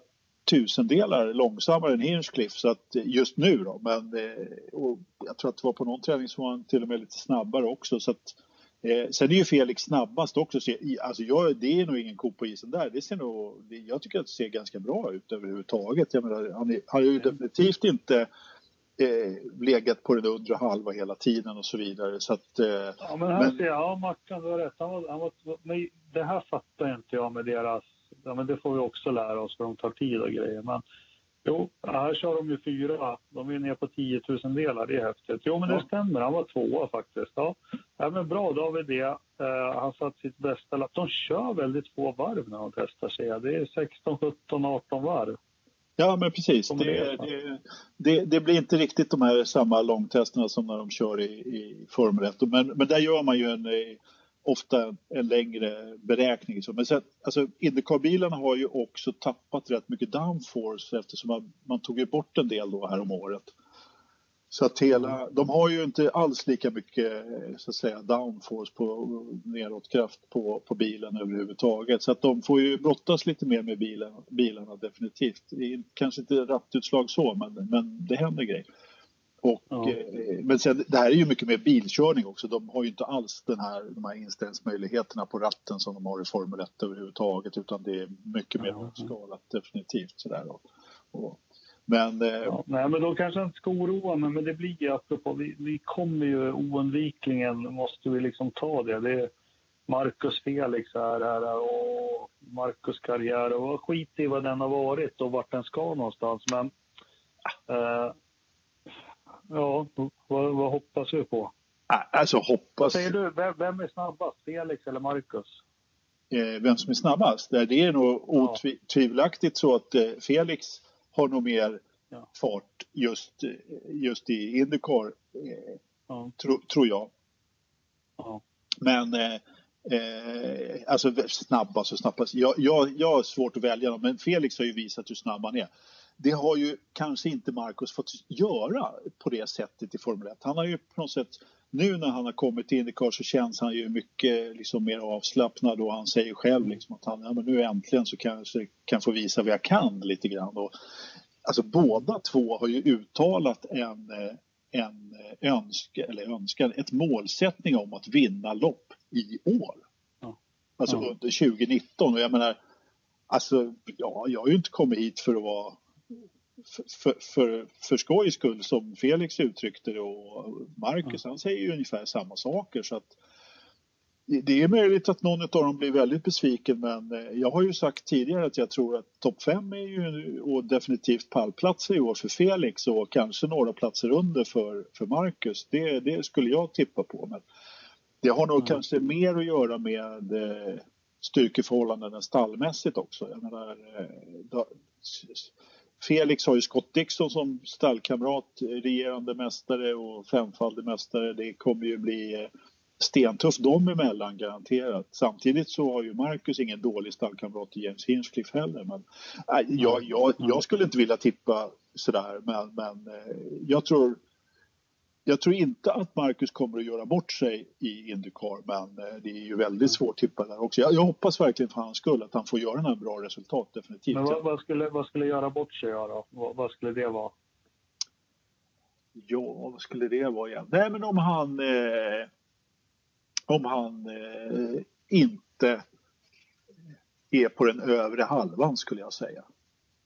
Speaker 1: tusendelar långsammare än Hinchcliffe så att eh, just nu då. Men eh, och jag tror att det var på någon träning som var han till och med lite snabbare också så att Eh, sen är ju Felix snabbast också. Alltså jag, det är nog ingen ko på isen där. Det ser nog, det, jag tycker att det ser ganska bra ut överhuvudtaget. Jag menar, han är, har ju definitivt inte eh, legat på den undre halva hela tiden och så vidare. Så att, eh,
Speaker 2: Ja, men här
Speaker 1: Men-
Speaker 2: ser jag, ja Mackan, du har rätt. Han var, han var, men det här fattar inte jag med deras, ja men det får vi också lära oss för de tar tid och grejer. Men jo, här kör de ju fyra, de är ner på 10 000 delar, det är häftigt. Jo men det stämmer, han var tvåa faktiskt. Ja, ja men bra, då har vi det. Eh, han satt sitt bästa lapp. De kör väldigt få varv när de testar sig. Det är 16, 17, 18 varv.
Speaker 1: ja men precis. Det-
Speaker 2: det,
Speaker 1: det, det blir inte riktigt de här samma långtesterna som när de kör i, i Formel 1. Men, men där gör man ju en, eh, ofta en längre beräkning. Men sen, alltså, Indycar-bilarna har ju också tappat rätt mycket downforce eftersom man, man tog ju bort en del då här om året. Så att hela, de har ju inte alls lika mycket så att säga downforce på nedåtkraft på, på bilen överhuvudtaget. Så att de får ju brottas lite mer med bilen, bilarna definitivt. Det är kanske inte rattutslag så, men, men det händer grejer. Och, ja. eh, men sen, det här är ju mycket mer bilkörning också. De har ju inte alls den här, de här inställningsmöjligheterna på ratten som de har i Formel 1 överhuvudtaget utan det är mycket mer ja. skalat definitivt. Sådär. Och, och, men, eh,
Speaker 2: ja, nej, men då kanske jag inte ska oroa mig, men det blir ju apropå, vi, vi kommer ju oundvikligen, måste vi liksom ta det. Det är Marcus Felix här, här och Marcus karriär och skit i vad den har varit och vart den ska någonstans. Men eh, ja, vad, vad hoppas du på?
Speaker 1: Alltså hoppas...
Speaker 2: säger du, vem, vem är snabbast, Felix eller Marcus?
Speaker 1: Eh, vem som är snabbast? Det är nog otvivelaktigt så att eh, Felix har nog mer ja. fart just, just i Indycar, eh, ja. tro, tror jag. Ja. Men eh, eh, alltså snabbast och snabbast. Jag, jag, jag har svårt att välja dem, men Felix har ju visat hur snabb han är. Det har ju kanske inte Marcus fått göra på det sättet i Formel 1. Han har ju på något sätt nu när han har kommit till Indycar så känns han ju mycket liksom, mer avslappnad och han säger själv liksom att han, ja, men nu äntligen så kanske kan, kan få visa vad jag kan lite grann. Och, alltså båda två har ju uttalat en, en önska, eller önskan, ett målsättning om att vinna lopp i år. Ja. Alltså ja. under 2019 och jag menar, alltså ja, jag har ju inte kommit hit för att vara för, för, för skojs skull som Felix uttryckte det och Marcus, mm. han säger ju ungefär samma saker så att det är möjligt att någon av dem blir väldigt besviken men eh, jag har ju sagt tidigare att jag tror att topp fem är ju och definitivt pallplatser i år för Felix och kanske några platser under för, för Marcus. Det, det skulle jag tippa på. Men det har nog mm. kanske mer att göra med eh, styrkeförhållandena stallmässigt också. Jag menar, eh, Felix har ju Scott Dixon som stallkamrat, regerande mästare och femfaldig mästare. Det kommer ju bli eh, stentufft dem emellan garanterat. Samtidigt så har ju Marcus ingen dålig stallkamrat till James Hinchcliffe heller. Men, äh, jag, jag, jag, skulle inte vilja tippa sådär men, men eh, jag tror jag tror inte att Marcus kommer att göra bort sig i Indycar men eh, det är ju väldigt svårt tippa där också. Jag, jag, hoppas verkligen för hans skull att han får göra några bra resultat definitivt.
Speaker 2: Men vad, vad, skulle, vad skulle göra bort sig då? Vad, vad, skulle det vara?
Speaker 1: Ja, vad skulle det vara igen? Nej men om han eh, om han eh, inte är på den övre halvan skulle jag säga.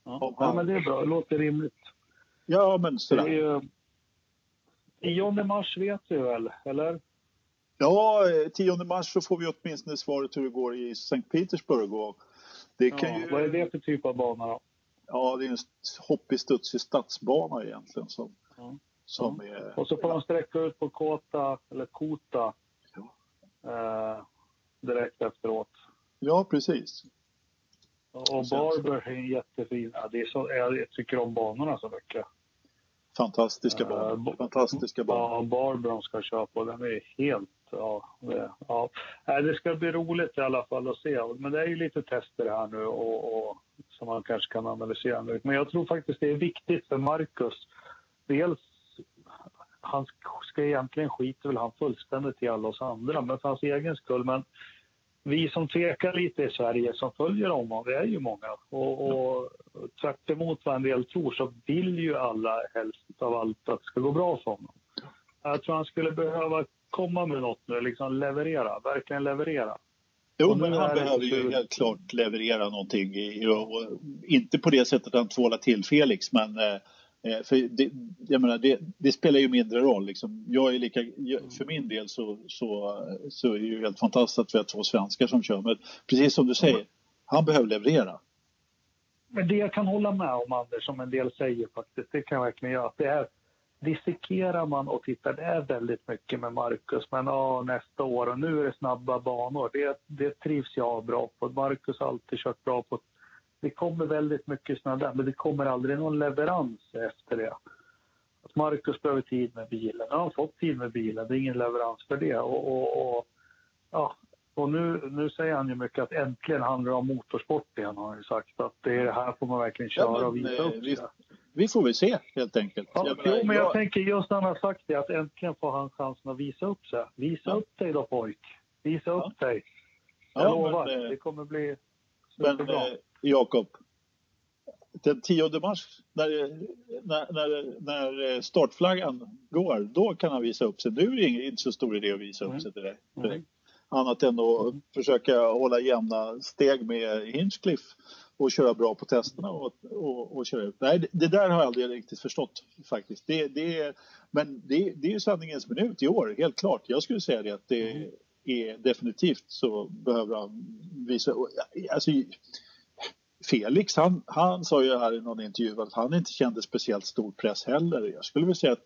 Speaker 2: Ja, han... ja men det är bra, det låter rimligt.
Speaker 1: Ja men sådär.
Speaker 2: 10 mars vet du väl, eller?
Speaker 1: Ja, 10 mars så får vi åtminstone svaret hur det går i Sankt Petersburg. Och
Speaker 2: det kan ja, ju... Vad är det för typ av bana då?
Speaker 1: Ja, det är en hoppig, studsig stadsbana egentligen. Som, ja. som ja. Är...
Speaker 2: Och så får de sträcka ut på Kota, eller Kota, eh, direkt efteråt.
Speaker 1: Ja, precis.
Speaker 2: Och Barber är jättefin. Ja, det är så, jag tycker om banorna så mycket.
Speaker 1: Fantastiska banor. Uh, Fantastiska banor.
Speaker 2: Ja, Barbron ska köra på. Den är helt... Ja, det, ja. det ska bli roligt i alla fall att se. Men det är ju lite tester här nu och, och som man kanske kan analysera nu. Men jag tror faktiskt det är viktigt för Marcus. Dels han ska egentligen skita väl han fullständigt i alla oss andra, men för hans egen skull. Men vi som tvekar lite i Sverige som följer honom, det är ju många. Och, och tvärt emot vad en del tror så vill ju alla helst av allt att det ska gå bra för honom. Jag tror han skulle behöva komma med något nu, liksom leverera, verkligen leverera.
Speaker 1: Jo, men han behöver ju helt klart leverera någonting. inte på det sättet att han tvålar till Felix, men eh, Eh, för det, jag menar, det, det, spelar ju mindre roll. Liksom. Jag är lika, för min del så, så, så är det ju helt fantastiskt att vi har två svenskar som kör. Men precis som du säger, han behöver leverera.
Speaker 2: Men det jag kan hålla med om, Anders, som en del säger faktiskt, det kan jag verkligen göra. Det är, dissekerar man och tittar, det är väldigt mycket med Marcus. Men ja, nästa år och nu är det snabba banor. Det, det trivs jag bra på. Marcus har alltid kört bra på det kommer väldigt mycket sådana där, men det kommer aldrig någon leverans efter det. Att Marcus behöver tid med bilen. Ja, han har fått tid med bilen, det är ingen leverans för det. Och, och, och ja, och nu, nu säger han ju mycket att äntligen handlar det om motorsport igen har han ju sagt. Att det är det här får man verkligen köra
Speaker 1: Ja, men,
Speaker 2: och visa
Speaker 1: eh,
Speaker 2: upp
Speaker 1: vi-
Speaker 2: sig.
Speaker 1: Vi får väl se helt enkelt.
Speaker 2: Ja,
Speaker 1: Jag
Speaker 2: jo, men jag
Speaker 1: jag-
Speaker 2: tänker just när han har sagt det att äntligen får han chansen att visa upp sig. Visa
Speaker 1: Ja.
Speaker 2: upp dig då pojk. Visa
Speaker 1: Ja.
Speaker 2: upp dig. Jag
Speaker 1: Ja,
Speaker 2: lovar,
Speaker 1: men, eh,
Speaker 2: det kommer bli
Speaker 1: Men
Speaker 2: superbra.
Speaker 1: eh, Jakob, den 10 mars när, när, när, när eh, startflaggan går, då kan han visa upp sig. Nu är det ingen- inte så stor idé att visa upp sig direkt.
Speaker 2: Mm.
Speaker 1: Annat än att försöka hålla jämna steg med Hinchcliffe och köra bra på testerna och, och, och köra ut. Nej, det, det där har jag aldrig riktigt förstått faktiskt. Det, det, är- men det, det är ju sanningens minut i år, helt klart. Jag skulle säga det att det
Speaker 2: Mm.
Speaker 1: är definitivt så behöver han visa... Alltså, Felix, han, han sa ju här i någon intervju att han inte kände speciellt stor press heller. Jag skulle vilja säga att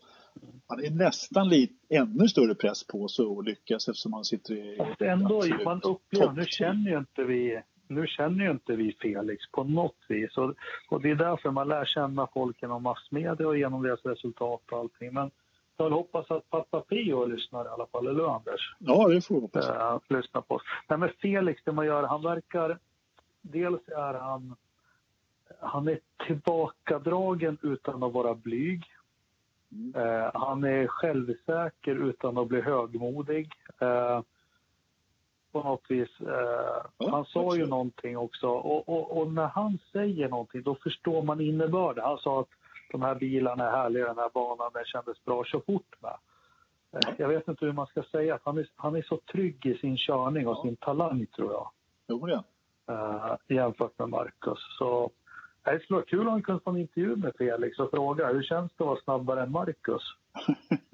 Speaker 1: han är nästan lite, ännu större press på sig att lyckas eftersom han sitter i...
Speaker 2: Fast ändå, man upplever, nu känner ju inte vi nu känner ju inte vi Felix på något vis. Och, och det är därför man lär känna folk genom massmedia och genom deras resultat och allting. Men jag hoppas att pappa Pio lyssnar i alla fall, eller hur Anders?
Speaker 1: Ja, det får vi hoppas.
Speaker 2: uh, lyssna på oss. Nej, men Felix, det man gör, han verkar... Dels är han... Han är tillbakadragen utan att vara blyg.
Speaker 1: Mm.
Speaker 2: Eh, han är självsäker utan att bli högmodig. Eh, på något vis. Eh,
Speaker 1: Ja,
Speaker 2: han sa ju någonting också. Och, och, och när han säger någonting, då förstår man innebörden. Han sa att de här bilarna är härliga, den här banan, den kändes bra, kör fort med. Eh, Jag vet inte hur man ska säga. Han är, han är så trygg i sin körning och
Speaker 1: Ja.
Speaker 2: sin talang, tror jag.
Speaker 1: Jo, det.
Speaker 2: eh, jämfört med Marcus. Så det skulle vara kul om han kunde få en intervju med Felix och fråga hur känns det att vara snabbare än Marcus?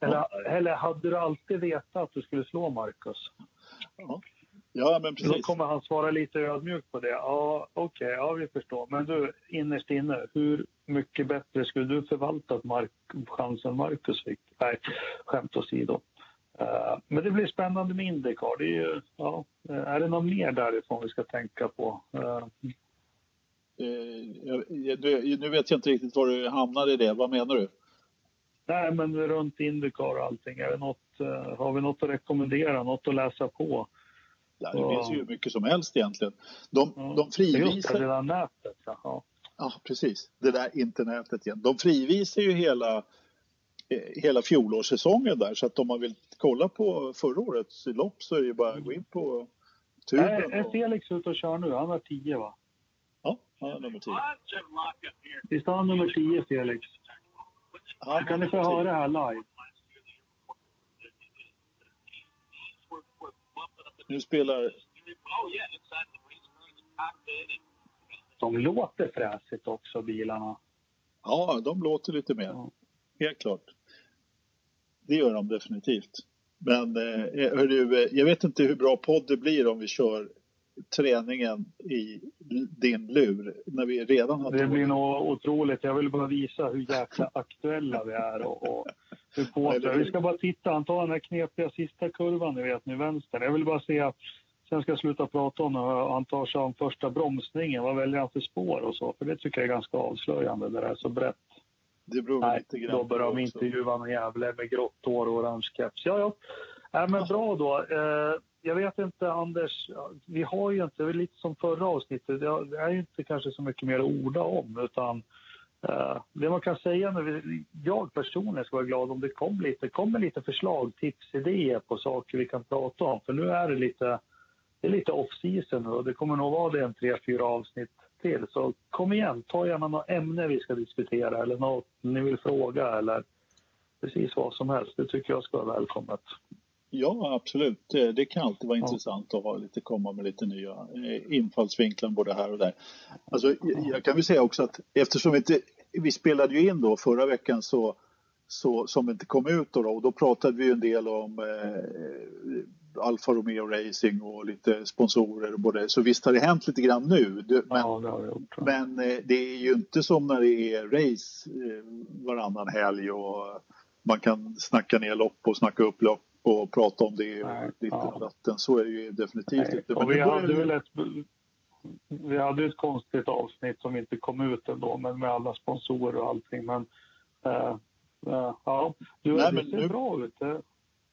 Speaker 2: Eller, eller hade du alltid vetat att du skulle slå Marcus?
Speaker 1: Ja. ja, men
Speaker 2: Då
Speaker 1: precis.
Speaker 2: kommer han svara lite ödmjukt på det. Ja, okej, ja vi förstår. Men du, innerst inne, hur mycket bättre skulle du förvaltat Mark chansen Marcus fick? Nej, skämt åsido. Uh, men det blir spännande med Indycar. Det är, ju, ja, är det något mer därifrån vi ska tänka på? Uh,
Speaker 1: Eh, jag, jag, du- nu vet jag inte riktigt var du hamnade i det. Vad menar du?
Speaker 2: nej, men runt Indycar och allting. Är det något, eh, har vi något att rekommendera? Något att läsa på?
Speaker 1: Ja, det finns ju hur mycket som helst egentligen. De,
Speaker 2: Ja.
Speaker 1: de
Speaker 2: Just det,
Speaker 1: frivisar...
Speaker 2: det där nätet. Ja. Ja.
Speaker 1: Precis. Det där internetet igen. De frivisar ju hela, eh, hela fjolårssäsongen där. Så att om man vill kolla på förra årets lopp så är det ju bara att gå in på tuben.
Speaker 2: Är, är Felix ute och kör nu? Han har 10 va?
Speaker 1: Ja, han är nummer 10.
Speaker 2: Visst har han nummer 10 Felix?
Speaker 1: Han
Speaker 2: Kan ni få höra
Speaker 1: 10.
Speaker 2: det här live?
Speaker 1: Nu spelar...
Speaker 2: De låter fräsigt också bilarna.
Speaker 1: Ja, de låter lite mer.
Speaker 2: Ja.
Speaker 1: Helt klart. Det gör de definitivt. Men eh, hörru, eh, jag vet inte hur bra podd det blir om vi kör träningen i din lur när vi redan har
Speaker 2: Det blir nog otroligt. Jag vill bara visa hur jäkla aktuella vi är och, och hur på
Speaker 1: Eller hur?
Speaker 2: Vi ska bara titta. Han tar den här knepiga sista kurvan ni vet nu, vänster. Jag vill bara se att Sen ska jag sluta prata om när han tar sig om första bromsningen. Vad väljer han för spår och så? För det tycker jag är ganska avslöjande. Det där är så brett.
Speaker 1: Det beror
Speaker 2: Nej,
Speaker 1: lite grann
Speaker 2: då börjar de intervjua någon jävla med grått hår och orange keps. Ja, ja. Äh, men bra då. Eh, jag vet inte, Anders. Vi har ju inte, det är lite som förra avsnittet, det är ju inte kanske så mycket mer att orda om. Utan eh, det man kan säga nu, vi- jag personligen ska vara glad om det kom lite, kommer lite förslag, tips, idéer på saker vi kan prata om. För nu är det lite, det är lite off-season nu och det kommer nog vara det en tre, fyra avsnitt till. Så kom igen, ta gärna något ämne vi ska diskutera eller något ni vill fråga eller precis vad som helst. Det tycker jag ska vara välkommet.
Speaker 1: Ja, absolut. Det, kan alltid vara
Speaker 2: Ja.
Speaker 1: intressant att ha lite, komma med lite nya eh, infallsvinklar både här och där. Alltså, jag, kan väl säga också att eftersom vi inte, vi spelade ju in då förra veckan så, så som inte kom ut då, och då pratade vi en del om eh, Alfa Romeo Racing och lite sponsorer och både, så visst har det hänt lite grann nu. Men,
Speaker 2: Ja, det har gjort.
Speaker 1: men eh, det är ju inte som när det är race eh, varannan helg och man kan snacka ner lopp och snacka upp lopp och prata om det och
Speaker 2: Nej,
Speaker 1: ditt
Speaker 2: ja.
Speaker 1: och datten. Så är det ju definitivt
Speaker 2: Nej,
Speaker 1: inte.
Speaker 2: vi hade
Speaker 1: ju-
Speaker 2: ett, vi hade ett konstigt avsnitt som inte kom ut ändå, men med alla sponsorer och allting. Men eh, eh, ja, du,
Speaker 1: Nej,
Speaker 2: det ser
Speaker 1: nu-
Speaker 2: bra ut. Det,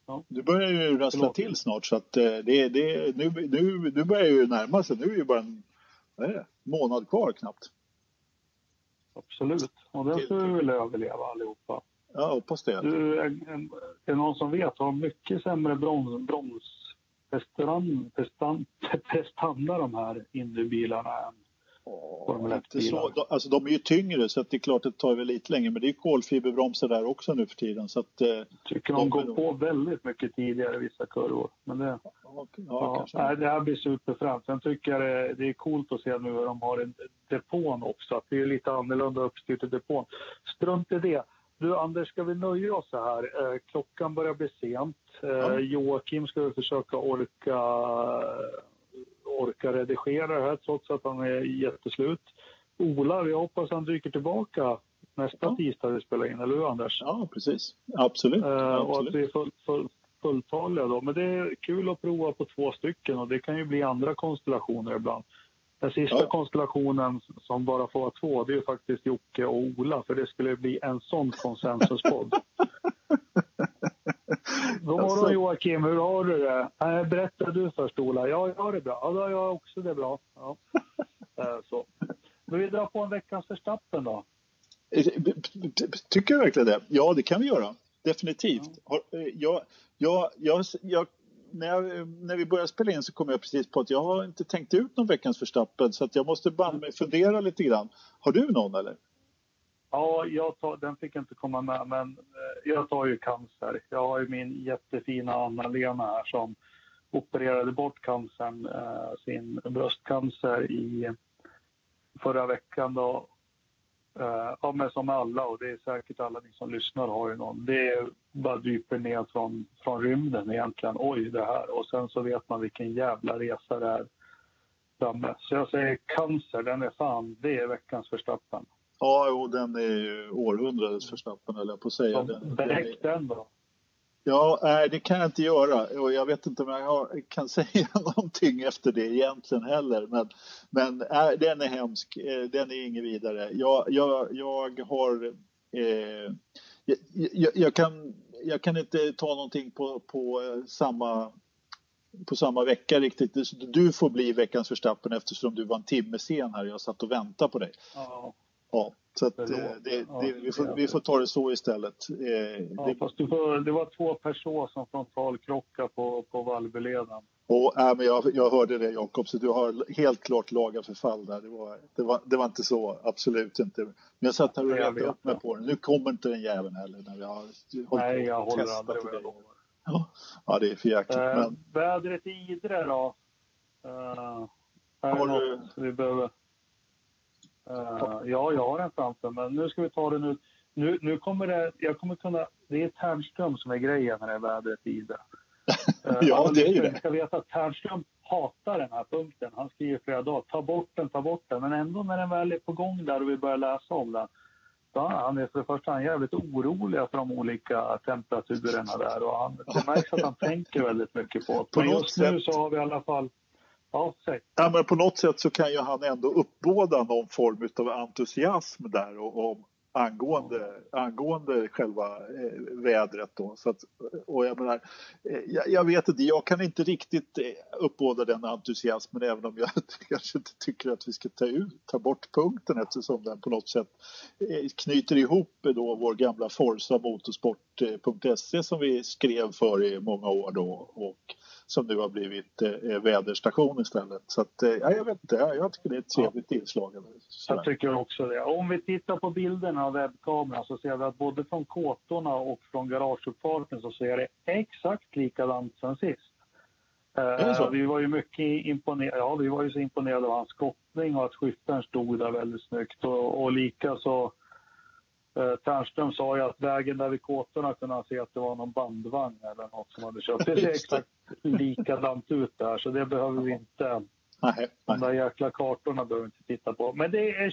Speaker 1: Ja. Du börjar ju rassla till snart så att eh, det, det, nu, nu, nu börjar ju närma sig. Nu är ju bara en vad är det, månad kvar knappt.
Speaker 2: Absolut, och den ska vi väl överleva allihopa.
Speaker 1: Ja, hoppas det.
Speaker 2: Du, är, är det någon som vet, har mycket sämre brons, bromsprestanda de här Indy-bilarna än
Speaker 1: Formel 1-bilar? Alltså de är ju tyngre så det är klart att det tar väl lite längre men det är kolfiberbromsar där också nu för tiden. Så att,
Speaker 2: eh, tycker de, de går på väldigt mycket tidigare vissa kurvor. Men det, ja, ja, ja det här blir superfränt. Sen tycker jag det, det är coolt att se nu hur de har en depån också. Att det är lite annorlunda uppstyrt i depån. Strunt i det. Du Anders, ska vi nöja oss så här? Eh, klockan börjar bli sent. Eh, ja. Joakim ska försöka orka, orka redigera det här trots att han är jätteslut. Ola, jag hoppas han dyker tillbaka nästa ja. tisdag vi spelar in, eller hur Anders?
Speaker 1: Ja, precis. Absolut.
Speaker 2: Eh, och att vi är full, full, fulltaliga då. Men det är kul att prova på två stycken och det kan ju bli andra konstellationer ibland. Den sista ja. konstellationen som bara får vara två, det är faktiskt Jocke och Ola, för det skulle bli en sån konsensuspodd. God morgon alltså... Joakim, hur har du det? Äh, berätta du först Ola. Ja, jag har det bra. Ja, då har jag också det bra. Ja. Äh, så. Men vi drar på en veckans förstappen då?
Speaker 1: Tycker du verkligen det? Ja, det kan vi göra. Definitivt. Ja. Jag, jag, jag när, jag, när vi började spela in så kom jag precis på att jag har inte tänkt ut någon veckans förstappen så att jag måste bara mig fundera lite grann. Har du någon eller?
Speaker 2: Ja, jag tar, den fick inte komma med, men eh, jag tar ju cancer. Jag har ju min jättefina Anna-Lena här som opererade bort cancern, eh, sin bröstcancer i förra veckan då. Uh, ja, men som alla, och det är säkert alla ni som lyssnar har ju någon. Det är bara dyper ner från, från rymden egentligen. Oj, det här. Och sen så vet man vilken jävla resa det är framme. Så jag säger cancer, den är fan, det är veckans Verstappen.
Speaker 1: Ja, jo, den är ju århundradets Verstappen, eller jag på att säga.
Speaker 2: Beräck den då.
Speaker 1: Ja, nej, det kan jag inte göra och jag vet inte om jag kan säga någonting efter det egentligen heller. Men, men den är hemsk, eh, den är inget vidare. Jag, jag, jag har... Eh, jag, jag, kan, jag kan inte ta någonting på, på, eh, samma, på samma vecka riktigt. Du får bli veckans Verstappen eftersom du var en timme sen här. Jag satt och väntade på dig. Ja. Ja, så att, det, eh, det, det, vi, får, vi får ta det så istället.
Speaker 2: Eh, ja, fast du får, det var två personer som frontalkrockade på, på Valbyleden.
Speaker 1: Och, äh, men jag, jag hörde det Jakob, så du har helt klart laga förfall där. Det var, det, var, det var inte så, absolut inte. Men jag satt här och retade upp mig på det. Nu kommer inte den jäveln heller när vi har
Speaker 2: Nej, jag håller aldrig med.
Speaker 1: Ja. ja, det är för jäkligt.
Speaker 2: Äh, men... Vädret i Idre då? Uh, är har det du... vi behöver... Uh, ja, jag har en framför men nu ska vi ta det nu. Nu, nu kommer det, jag kommer kunna, det är Ternström som är grejen när det är vädret i det.
Speaker 1: Uh, ja, det är ju det.
Speaker 2: Ska veta att Ternström hatar den här punkten. Han skriver flera dagar, ta bort den, ta bort den. Men ändå när den väl är på gång där och vi börjar läsa om den. Så han är för det första han är jävligt orolig för de olika temperaturerna där och han, det märks att han tänker väldigt mycket på det. Men just nu så har vi i alla fall Ja,
Speaker 1: ja, men på något sätt så kan ju han ändå uppbåda någon form av entusiasm där och, och angående, angående själva eh, vädret. Då. Så att, och jag, menar, eh, jag, jag, vet inte, jag kan inte riktigt eh, uppbåda den entusiasmen även om jag kanske inte tycker att vi ska ta, ut, ta bort punkten eftersom den på något sätt eh, knyter ihop då vår gamla Forza Motorsport.se eh, som vi skrev för i många år då och som nu har blivit eh, väderstation istället. Så att, eh, ja, jag vet inte, jag tycker det är ett trevligt ja. inslag.
Speaker 2: Jag tycker också det. Om vi tittar på bilderna av webbkameran så ser vi att både från kåtorna och från garageuppfarten så ser det exakt likadant som sist. Uh, vi var ju mycket imponerade, ja, vi var ju så imponerade av hans skottning och att skytten stod där väldigt snyggt och, och lika så Eh, Ternström sa ju att vägen där vid kåtorna kunde han se att det var någon bandvagn eller något som hade kört. Det ser exakt likadant ut där så det behöver vi inte. Nej, De där jäkla kartorna behöver vi inte titta på. Men det är eh,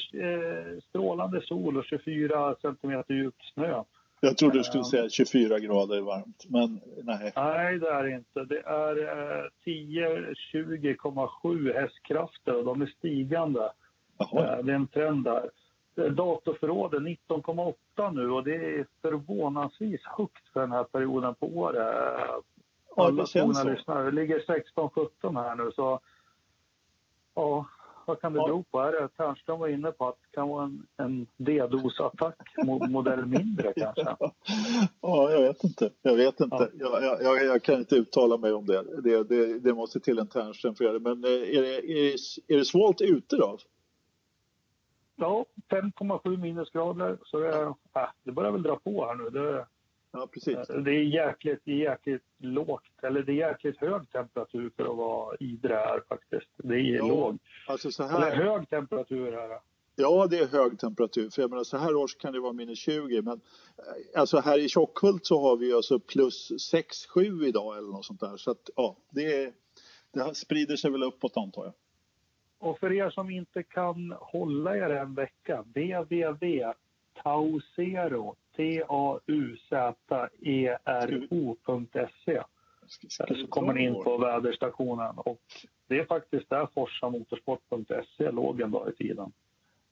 Speaker 2: strålande sol och 24 centimeter djup snö.
Speaker 1: Jag trodde du skulle säga 24 grader varmt, men nej.
Speaker 2: Nej, det är inte. Det är eh, 10-20,7 hästkrafter och de är stigande. Jaha. Eh, det är en trend där. Datorförrådet 19,8 nu och det är förvånansvis högt för den här perioden på året. Alla ja, lyssnare. Det ligger 16-17 här nu så ja, vad kan det ja. bero på? Är det Ternström var inne på att det kan vara en, en D-dos-attack, modell mindre kanske?
Speaker 1: Ja, jag vet inte. Jag vet inte. Ja. Jag, jag, jag, kan inte uttala mig om det. Det, det, det måste till en Ternström för det. Men eh, är det, är, är det svalt ute då?
Speaker 2: Ja, 5,7 minusgrader. Så det, äh, det börjar väl dra på här nu. Det,
Speaker 1: Ja, precis.
Speaker 2: Det är jäkligt, jäkligt lågt, eller det är jäkligt hög temperatur för att vara Idre här faktiskt. Det är ja, låg. Alltså så här... Eller hög temperatur här.
Speaker 1: Ja, det är hög temperatur. För jag menar, så här års kan det vara minus 20. Men eh, alltså här i Tjockhult så har vi alltså plus 6-7 idag eller något sånt där. Så att ja, det, det sprider sig väl uppåt antar jag.
Speaker 2: Och för er som inte kan hålla er en vecka, www Tauzero, T-A-U-Z-E-R-O.se. Så kommer ni in på väderstationen och det är faktiskt där forsamotorsport.se låg en dag i tiden.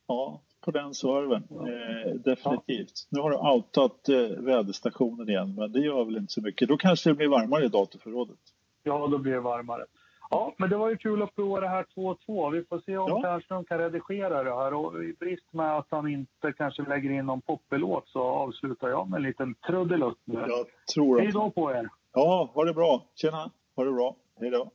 Speaker 1: Ja, på den servern. Eh, definitivt. Nu har du outat eh, väderstationen igen, men det gör väl inte så mycket. Då kanske det blir varmare i datorförrådet.
Speaker 2: Ja, då blir det varmare. Ja, men det var ju kul att prova det här 2-2. Vi får se om ja. Kan redigera det här. Och i brist med att han inte kanske lägger in någon poppelåt så avslutar jag med en liten trudelutt nu.
Speaker 1: Jag tror
Speaker 2: Hej då på er!
Speaker 1: Ja, ha det bra. Tjena! Ha det bra. Hej då!